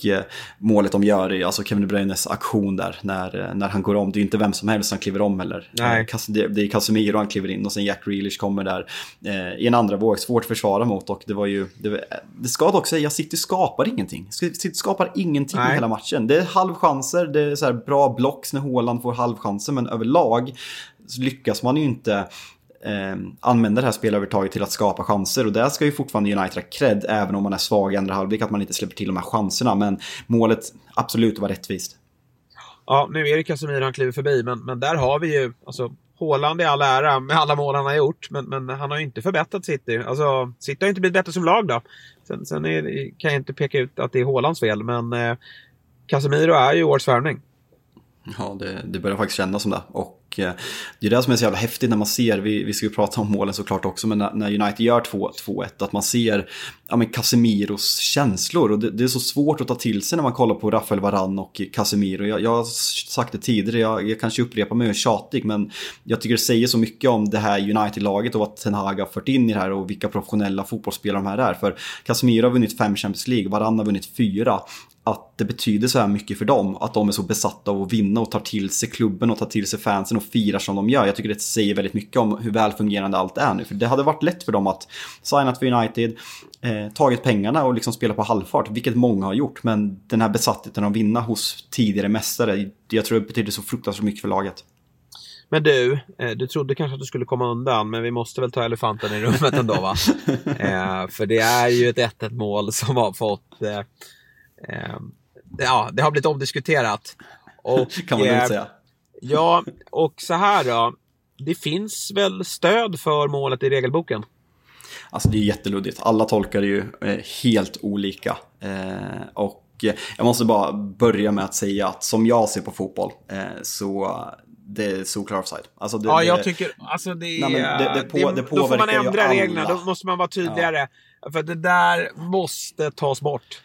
Och Eh, målet de gör alltså Kevin De Bruynes aktion där när, eh, när han går om. Det är inte vem som helst som kliver om heller. Nej. Det är Casemiro han kliver in och sen Jack Grealish kommer där eh, i en andra våg. Svårt att försvara mot och det var ju... Det, det ska dock säga, City skapar ingenting. City skapar ingenting Nej. hela matchen. Det är halvchanser, det är så bra blocks när Håland får halvchanser men överlag lyckas man ju inte eh, använda det här spelövertaget till att skapa chanser. Och där ska ju fortfarande United ha cred, även om man är svag i andra halvlek, att man inte släpper till de här chanserna. Men målet, absolut, var rättvist. Ja, nu är det Casemiro han kliver förbi, men, men där har vi ju, alltså Håland i all ära med alla mål han har gjort, men, men han har ju inte förbättrat City. Alltså, City har inte blivit bättre som lag då. Sen, sen är, kan jag inte peka ut att det är Hålands fel, men eh, Casemiro är ju årets värvning. Ja, det, det börjar faktiskt kännas som det. Och eh, det är det som är så jävla häftigt när man ser, vi, vi ska ju prata om målen såklart också, men när, när United gör 2-1, att man ser ja, men Casemiros känslor. Och det, det, är så svårt att ta till sig när man kollar på Rafael Varan och Casemiro. Jag, jag har sagt det tidigare, jag, jag kanske upprepar mig och är tjatig, men jag tycker det säger så mycket om det här United-laget och vad Ten Hag har fört in i det här och vilka professionella fotbollsspelare de här är. För Casemiro har vunnit fem Champions League, Varan har vunnit fyra att det betyder så här mycket för dem. Att de är så besatta av att vinna och tar till sig klubben och tar till sig fansen och firar som de gör. Jag tycker det säger väldigt mycket om hur välfungerande allt är nu. För det hade varit lätt för dem att signat för United, eh, tagit pengarna och liksom spela på halvfart, vilket många har gjort. Men den här besattheten att vinna hos tidigare mästare, jag tror det betyder så fruktansvärt mycket för laget. Men du, eh, du trodde kanske att du skulle komma undan, men vi måste väl ta elefanten i rummet ändå va? eh, för det är ju ett 1-1 mål som har fått eh, ja, det har blivit omdiskuterat. Och, kan man lugnt säga. Ja, och så här då. Det finns väl stöd för målet i regelboken? Alltså det är jätteluddigt. Alla tolkar det ju eh, helt olika. Eh, och jag måste bara börja med att säga att som jag ser på fotboll eh, så det är solklar offside. Alltså det, ja, jag tycker alltså det, nej, det, det, på, det, Då får man ändra reglerna, då måste man vara tydligare. Ja. För det där måste tas bort.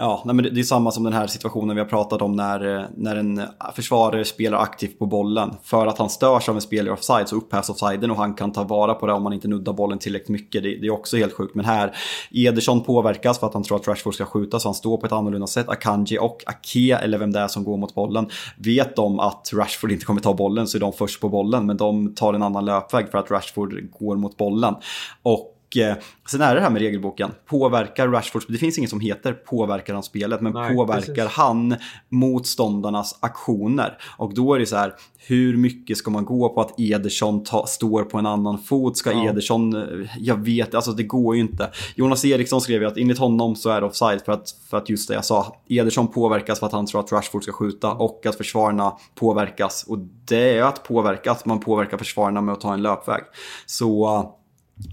Ja, nej, men det är samma som den här situationen vi har pratat om när, eh, när en eh, försvarare spelar aktivt på bollen. För att han störs av en spelare offside så upphävs offsiden och han kan ta vara på det om man inte nuddar bollen tillräckligt mycket. Det, det, är också helt sjukt. Men här, Ederson påverkas för att han tror att Rashford ska skjuta så han står på ett annorlunda sätt. Akanji och Ake, eller vem det är som går mot bollen, vet de att Rashford inte kommer ta bollen så är de först på bollen. Men de tar en annan löpväg för att Rashford går mot bollen. Och eh, sen är det här med regelboken. Påverkar Rashford, det finns inget som heter påverkar han spelet, men Nej, påverkar precis. han motståndarnas aktioner? Och då är det så här, hur mycket ska man gå på att Ederson ta, står på en annan fot? Ska ja. Ederson, eh, jag vet, alltså det går ju inte. Jonas Eriksson skrev ju att enligt honom så är det offside för att, för att just det jag sa, Ederson påverkas för att han tror att Rashford ska skjuta och att försvararna påverkas. Och det är att påverkas, man påverkar försvararna med att ta en löpväg. Så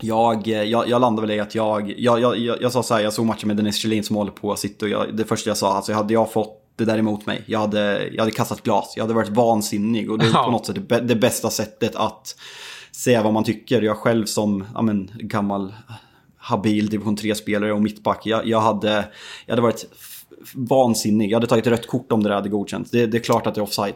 jag, jag, jag landade väl i att jag, jag, jag, jag, sa så här, jag såg matchen med Dennis Kjellin som håller på att sitta och jag, det första jag sa, alltså hade jag fått det där emot mig, jag hade, jag hade kastat glas, jag hade varit vansinnig och det är på något sätt det, det bästa sättet att säga vad man tycker. Jag själv som ja, men, gammal habil division 3-spelare och mittback, jag, jag, hade, jag hade varit vansinnig. Jag hade tagit rött kort om det där hade godkänts. Det, det är klart att det är offside.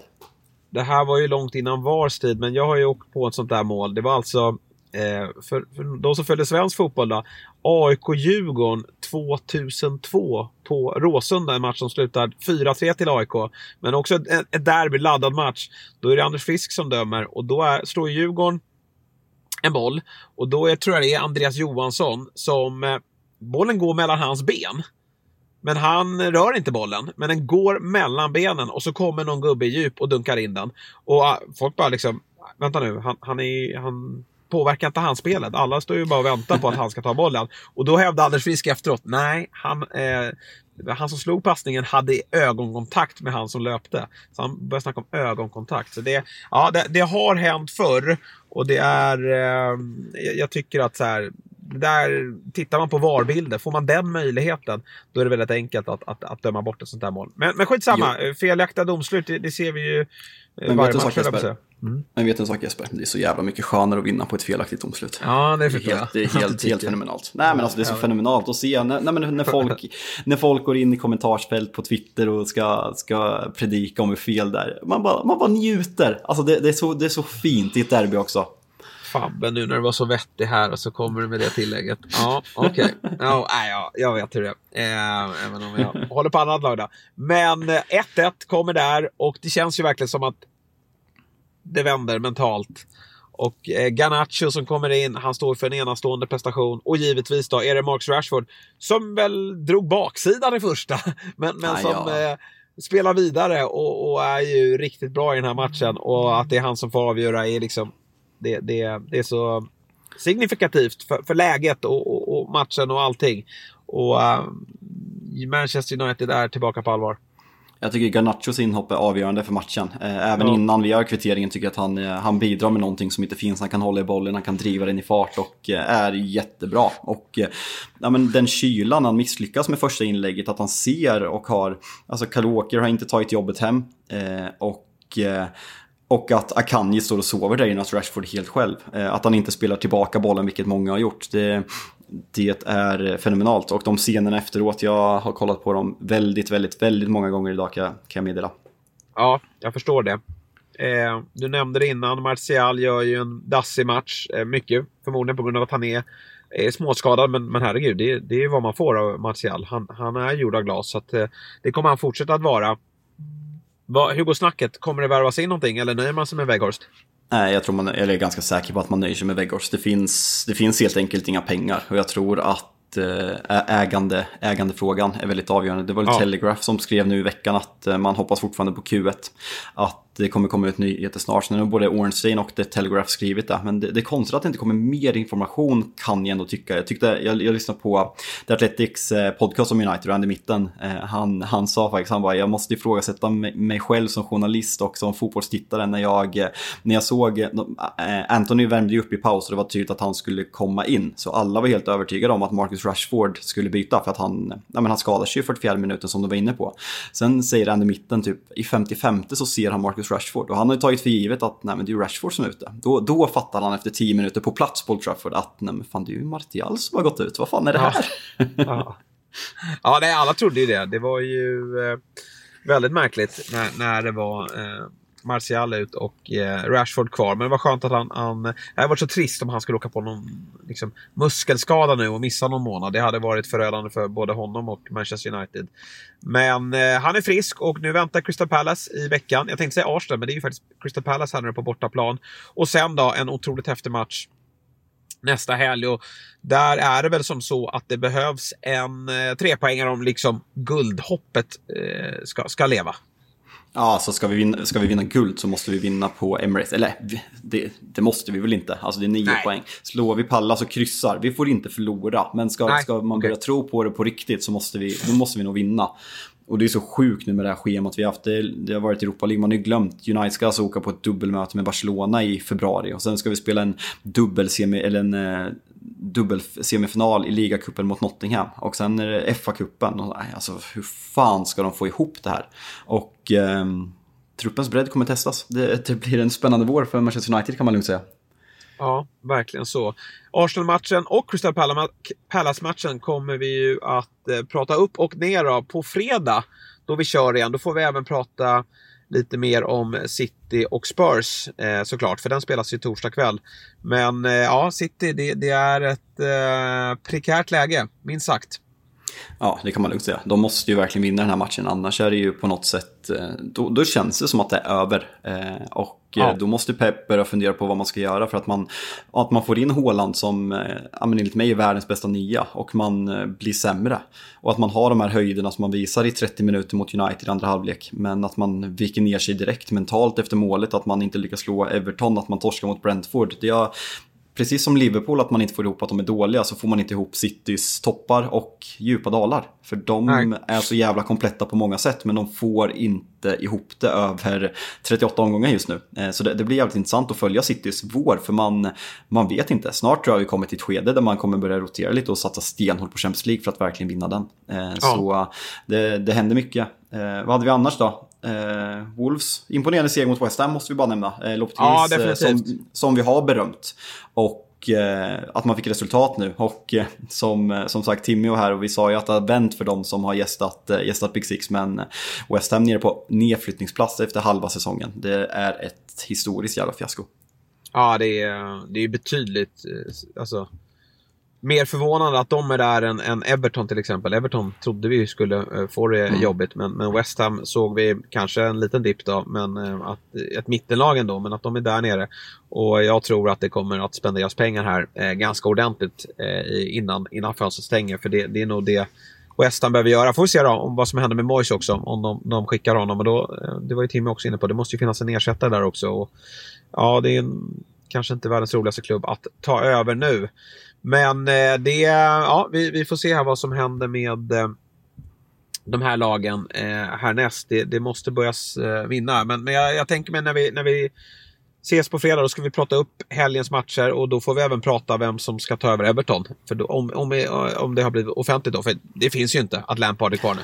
Det här var ju långt innan VARs tid, men jag har ju åkt på ett sånt där mål. Det var alltså Eh, för, för de som följer svensk fotboll då. AIK-Djurgården 2002 på Råsunda, en match som slutar 4-3 till AIK. Men också ett, ett derby, laddad match. Då är det Anders Frisk som dömer och då är, slår Djurgården en boll. Och då är, tror jag det är Andreas Johansson som... Eh, bollen går mellan hans ben. Men han rör inte bollen, men den går mellan benen och så kommer någon gubbe i djup och dunkar in den. Och ah, folk bara liksom, ah, vänta nu, han, han, är, han påverkar inte han spelet. Alla står ju bara och väntar på att han ska ta bollen. Och då hävdade Anders Frisk efteråt, nej, han, eh, han som slog passningen hade ögonkontakt med han som löpte. Så han började snacka om ögonkontakt. Så det, ja, det, det har hänt förr. Och det är, eh, jag tycker att så här, där tittar man på VAR-bilder, får man den möjligheten, då är det väldigt enkelt att, att, att döma bort ett sånt här mål. Men, men skitsamma, jo. felaktiga domslut, det, det ser vi ju men varje match. Jesper, mm. Men vet du en sak Jesper? Det är så jävla mycket skönare att vinna på ett felaktigt domslut. Ja, det förstår jag. Det är helt, helt, helt fenomenalt. Nej, men alltså det är så ja. fenomenalt att se när, när, när, folk, när folk går in i kommentarsfält på Twitter och ska, ska predika om hur fel det är. Man bara, man bara njuter. Alltså det, det, är så, det är så fint i ett derby också. Fabbe nu när du var så vettig här och så kommer du med det tillägget. Ja, okej. Okay. Ja, ja, jag vet hur det är. Eh, även om jag håller på annat lag då. Men 1-1 eh, kommer där och det känns ju verkligen som att det vänder mentalt. Och eh, Garnacho som kommer in, han står för en enastående prestation. Och givetvis då är det Marcus Rashford som väl drog baksidan i första. Men, men som ja. eh, spelar vidare och, och, är ju riktigt bra i den här matchen. Och att det är han som får avgöra är liksom det, det, det är så signifikativt för, för läget och, och, och, matchen och allting. Och uh, Manchester United är tillbaka på allvar. Jag tycker Garnachos inhopp är avgörande för matchen. Eh, även ja. innan vi gör kvitteringen tycker jag att han, eh, han bidrar med någonting som inte finns. Han kan hålla i bollen, han kan driva den i fart och är jättebra. Och ja, men den kylan han misslyckas med första inlägget, att han ser och har... Alltså Kyle Walker har inte tagit jobbet hem. och och att Akanji står och sover där inne, Rashford helt själv. Eh, att han inte spelar tillbaka bollen, vilket många har gjort. Det, det är fenomenalt. Och de scenerna efteråt, jag har kollat på dem väldigt, väldigt, väldigt många gånger idag kan jag, kan jag meddela. Ja, jag förstår det. Eh, du nämnde det innan, Martial gör ju en dassig match. Eh, mycket, förmodligen på grund av att han är, är småskadad. Men, men herregud, det, det är vad man får av Martial. Han, han är gjord av glas, så att, eh, det kommer han fortsätta att vara. Va, hur går snacket? Kommer det värvas in någonting eller nöjer man sig med Weghorst? Nej, jag tror man, eller är ganska säker på att man nöjer sig med Weghorst. Det finns, det finns helt enkelt inga pengar och jag tror att eh, ägande, ägandefrågan är väldigt avgörande. Det var ja. Telegraph som skrev nu i veckan att eh, man hoppas fortfarande på Q1. Att det kommer komma ut nyheter snart. Nu har både Ornstein och The Telegraph skrivit det. Men det, det är konstigt att det inte kommer mer information kan jag ändå tycka. Jag, tyckte, jag, jag lyssnade på The Athletics eh, podcast om United och Andy Mitten. Eh, han, han sa faktiskt, han bara, jag måste ifrågasätta mig själv som journalist och som fotbollstittare när jag, eh, när jag såg, eh, eh, Anthony värmde ju upp i paus och det var tydligt att han skulle komma in. Så alla var helt övertygade om att Marcus Rashford skulle byta för att han, ja, men han skadade sig i 44 minuter som de var inne på. Sen säger Andy Mitten typ i 55 så ser han Marcus Rashford. Och han har ju tagit för givet att nej, men det är Rashford som är ute. Då, då fattar han efter 10 minuter på plats på Old Trafford att nej, men fan det är ju Martial som har gått ut. Vad fan är det här? Ja, ja. ja nej, alla trodde ju det. Det var ju eh, väldigt märkligt när, när det var eh, Martial ut och eh, Rashford kvar. Men det var skönt att han... han det hade varit så trist om han skulle åka på någon liksom, muskelskada nu och missa någon månad. Det hade varit förödande för både honom och Manchester United. Men eh, han är frisk och nu väntar Crystal Palace i veckan. Jag tänkte säga Arsenal, men det är ju faktiskt Crystal Palace här nu på bortaplan. Och sen då en otroligt häftig match nästa helg. Och där är det väl som så att det behövs en eh, trepoängare om liksom guldhoppet eh, ska, ska leva. Ja, så ska vi, vinna, ska vi vinna guld så måste vi vinna på Emirates. Eller det, det måste vi väl inte. Alltså det är nio Nej. poäng. Slår vi Pallas och kryssar, vi får inte förlora. Men ska, ska man börja tro på det på riktigt så måste vi, då måste vi nog vinna. Och det är så sjukt nu med det här schemat vi har haft. Det, det har varit Europa League, man har ju glömt. United ska alltså åka på ett dubbelmöte med Barcelona i februari. Och sen ska vi spela en dubbelsemi, eller en dubbel dubbelsemifinal i ligacupen mot Nottingham. Och sen är det FA-cupen. Alltså hur fan ska de få ihop det här? Och eh, truppens bredd kommer testas. Det, det blir en spännande vår för Manchester United kan man lugnt säga. Ja, verkligen så. Arsenal-matchen och Crystal Palace-matchen kommer vi ju att eh, prata upp och ner av på fredag. Då vi kör igen. Då får vi även prata lite mer om City och Spurs eh, såklart, för den spelas ju torsdag kväll. Men eh, ja, City, det, det är ett eh, prekärt läge, minst sagt. Ja, det kan man lugnt säga. De måste ju verkligen vinna den här matchen, annars är det ju på något sätt, eh, då, då känns det som att det är över. Eh, och Eh, ja. då måste Pep börja fundera på vad man ska göra för att man, att man får in Håland som eh, enligt mig är världens bästa nia och man blir sämre. Och att man har de här höjderna som man visar i 30 minuter mot United i andra halvlek. Men att man viker ner sig direkt mentalt efter målet, att man inte lyckas slå Everton, att man torskar mot Brentford. Det precis som Liverpool, att man inte får ihop att de är dåliga, så får man inte ihop Citys toppar och djupa dalar. För de Nej. är så jävla kompletta på många sätt, men de får inte ihop det över 38 omgångar just nu. Eh, så det, det blir jävligt intressant att följa Citys vår, för man, man vet inte. Snart tror jag vi kommer till ett skede där man kommer börja rotera lite och satsa stenhårt på Champions League för att verkligen vinna den. Eh, ja. Så det, det händer mycket. Eh, vad hade vi annars då? Eh, Wolves, imponerande seger mot West Ham måste vi bara nämna. Eh, Lopptvis, ja, som, som vi har berömt. Och eh, att man fick resultat nu. Och eh, som, eh, som sagt Timmy och här och vi sa ju att det har vänt för de som har gästat, eh, gästat Big Six. Men West Ham nere på nedflyttningsplats efter halva säsongen. Det är ett historiskt jävla fiasko. Ja, det är, det är betydligt, alltså mer förvånande att de är där än, än Everton till exempel. Everton trodde vi skulle uh, få det mm. jobbigt men, men West Ham såg vi kanske en liten dipp då. Men uh, att, ett mittenlag ändå, men att de är där nere. Och jag tror att det kommer att spenderas pengar här uh, ganska ordentligt innan, innan fönstret stänger. För det, det är nog det West Ham behöver göra. Får vi se då om vad som händer med Moise också. Om de, de skickar honom. Och då, det var ju Timmy också inne på. Det måste ju finnas en ersättare där också. Och, ja, det är en, kanske inte världens roligaste klubb att ta över nu. Men eh, det, ja, vi, vi får se här vad som händer med eh, de här lagen eh, härnäst. Det, det måste börjas eh, vinna. Men, men jag, jag, tänker mig när vi, när vi ses på fredag, då ska vi prata upp helgens matcher och då får vi även prata vem som ska ta över Everton. För då, om, om, om det har blivit offentligt då, för det finns ju inte att Lampard är kvar nu.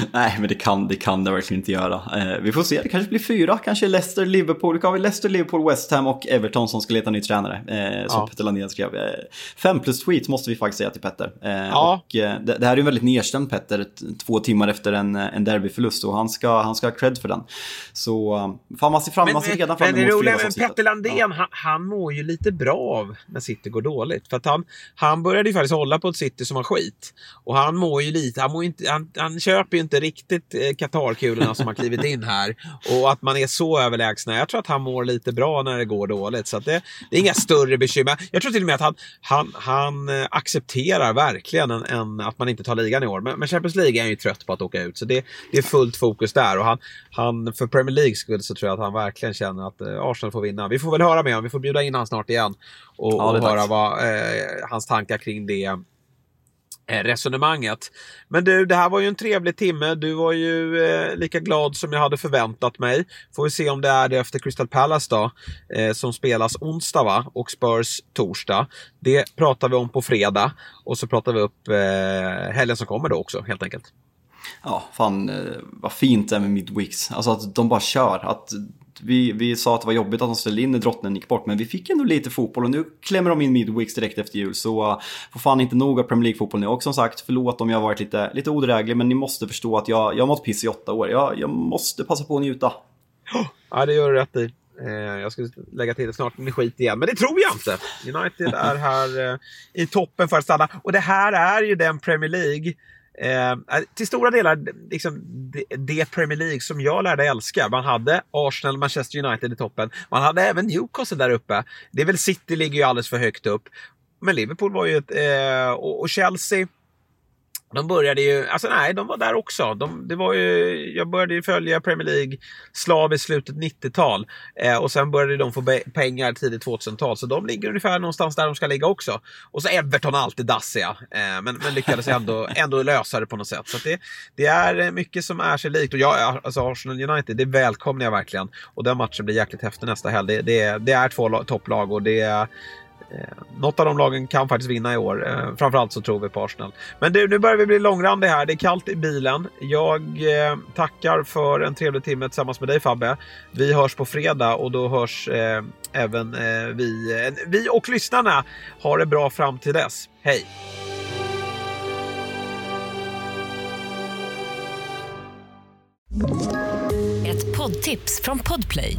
Nej, men det kan, det kan det verkligen inte göra. Eh, vi får se, det kanske blir fyra, kanske Leicester, Liverpool. Det kan vi Leicester, Liverpool, West Ham och Everton som ska leta ny tränare. Eh, som ja. Petter Landén skrev. Eh, fem plus tweet måste vi faktiskt säga till Petter. Eh, ja. Och, eh, det, det, här är ju väldigt nedstämd Petter, två timmar efter en, en derbyförlust och han ska, han ska ha cred för den. Så fan, man ser fram, men, man ser redan fram emot Men det roliga med Petter Landén, ja. han, han mår ju lite bra av när City går dåligt. För att han, han började ju faktiskt hålla på ett City som har skit. Och han mår ju lite, han, mår inte, han, han köper ju inte riktigt Eh, Qatar-kulorna som har klivit in här. Och att man är så överlägsna. Jag tror att han mår lite bra när det går dåligt. Så det, det, är inga större bekymmer. Jag tror till och med att han, han, han eh, accepterar verkligen en, en, att man inte tar ligan i år. Men, men Champions League är han ju trött på att åka ut. Så det, det är fullt fokus där. Och han, han, för Premier Leagues skull så tror jag att han verkligen känner att eh, Arsenal får vinna. Vi får väl höra med honom. Vi får bjuda in honom snart igen. Och, ja, och höra vad, eh, hans tankar kring det Eh, resonemanget. Men du, det här var ju en trevlig timme. Du var ju eh, lika glad som jag hade förväntat mig. Får vi se om det är det efter Crystal Palace då, eh, som spelas onsdag va? och Spurs torsdag. Det pratar vi om på fredag och så pratar vi upp eh, helgen som kommer då också helt enkelt. Ja, fan eh, vad fint det är med Midweeks. Alltså att de bara kör. Att vi, vi sa att det var jobbigt att de ställde in när drottningen gick bort, men vi fick ändå lite fotboll och nu klämmer de in Midweeks direkt efter jul. Så uh, får fan inte nog av Premier League-fotboll nu. Och som sagt, förlåt om jag har varit lite, lite odräglig, men ni måste förstå att jag, jag har mått piss i åtta år. Jag, jag måste passa på att njuta. Ja, det gör du rätt i. Eh, jag skulle lägga till det snart med skit igen, men det tror jag inte. United är här eh, i toppen för att stanna. Och det här är ju den Premier League Eh, äh, till stora delar liksom, det, det, Premier League som jag lärde älska. Man hade Arsenal, Manchester United i toppen. Man hade även Newcastle där uppe. Det är väl City ligger ju alldeles för högt upp. men Liverpool var ju ett... Eh, och, och Chelsea de började ju, alltså nej, de var där också. De, det var ju, jag började ju följa Premier League slaviskt slutet 90-tal. Eh, och sen började de få pengar tidigt 2000-tal. Så de ligger ungefär någonstans där de ska ligga också. Och så Everton alltid dassiga. Eh, men, men lyckades ändå, ändå lösa det på något sätt. Så det, det är mycket som är sig likt. Och jag, alltså Arsenal United, det välkomnar jag verkligen. Och den matchen blir jäkligt häftig nästa helg. Det, det, det är två topplag och det är Eh, Eh, något av de lagen kan faktiskt vinna i år. Eh, framförallt så tror vi på Arsenal. Men du, nu börjar vi bli långrandiga här. Det är kallt i bilen. Jag eh, tackar för en trevlig timme tillsammans med dig Fabbe. Vi hörs på fredag och då hörs eh, även eh, vi, eh, vi och lyssnarna. Ha det bra fram till dess. Hej! Ett poddtips från Podplay.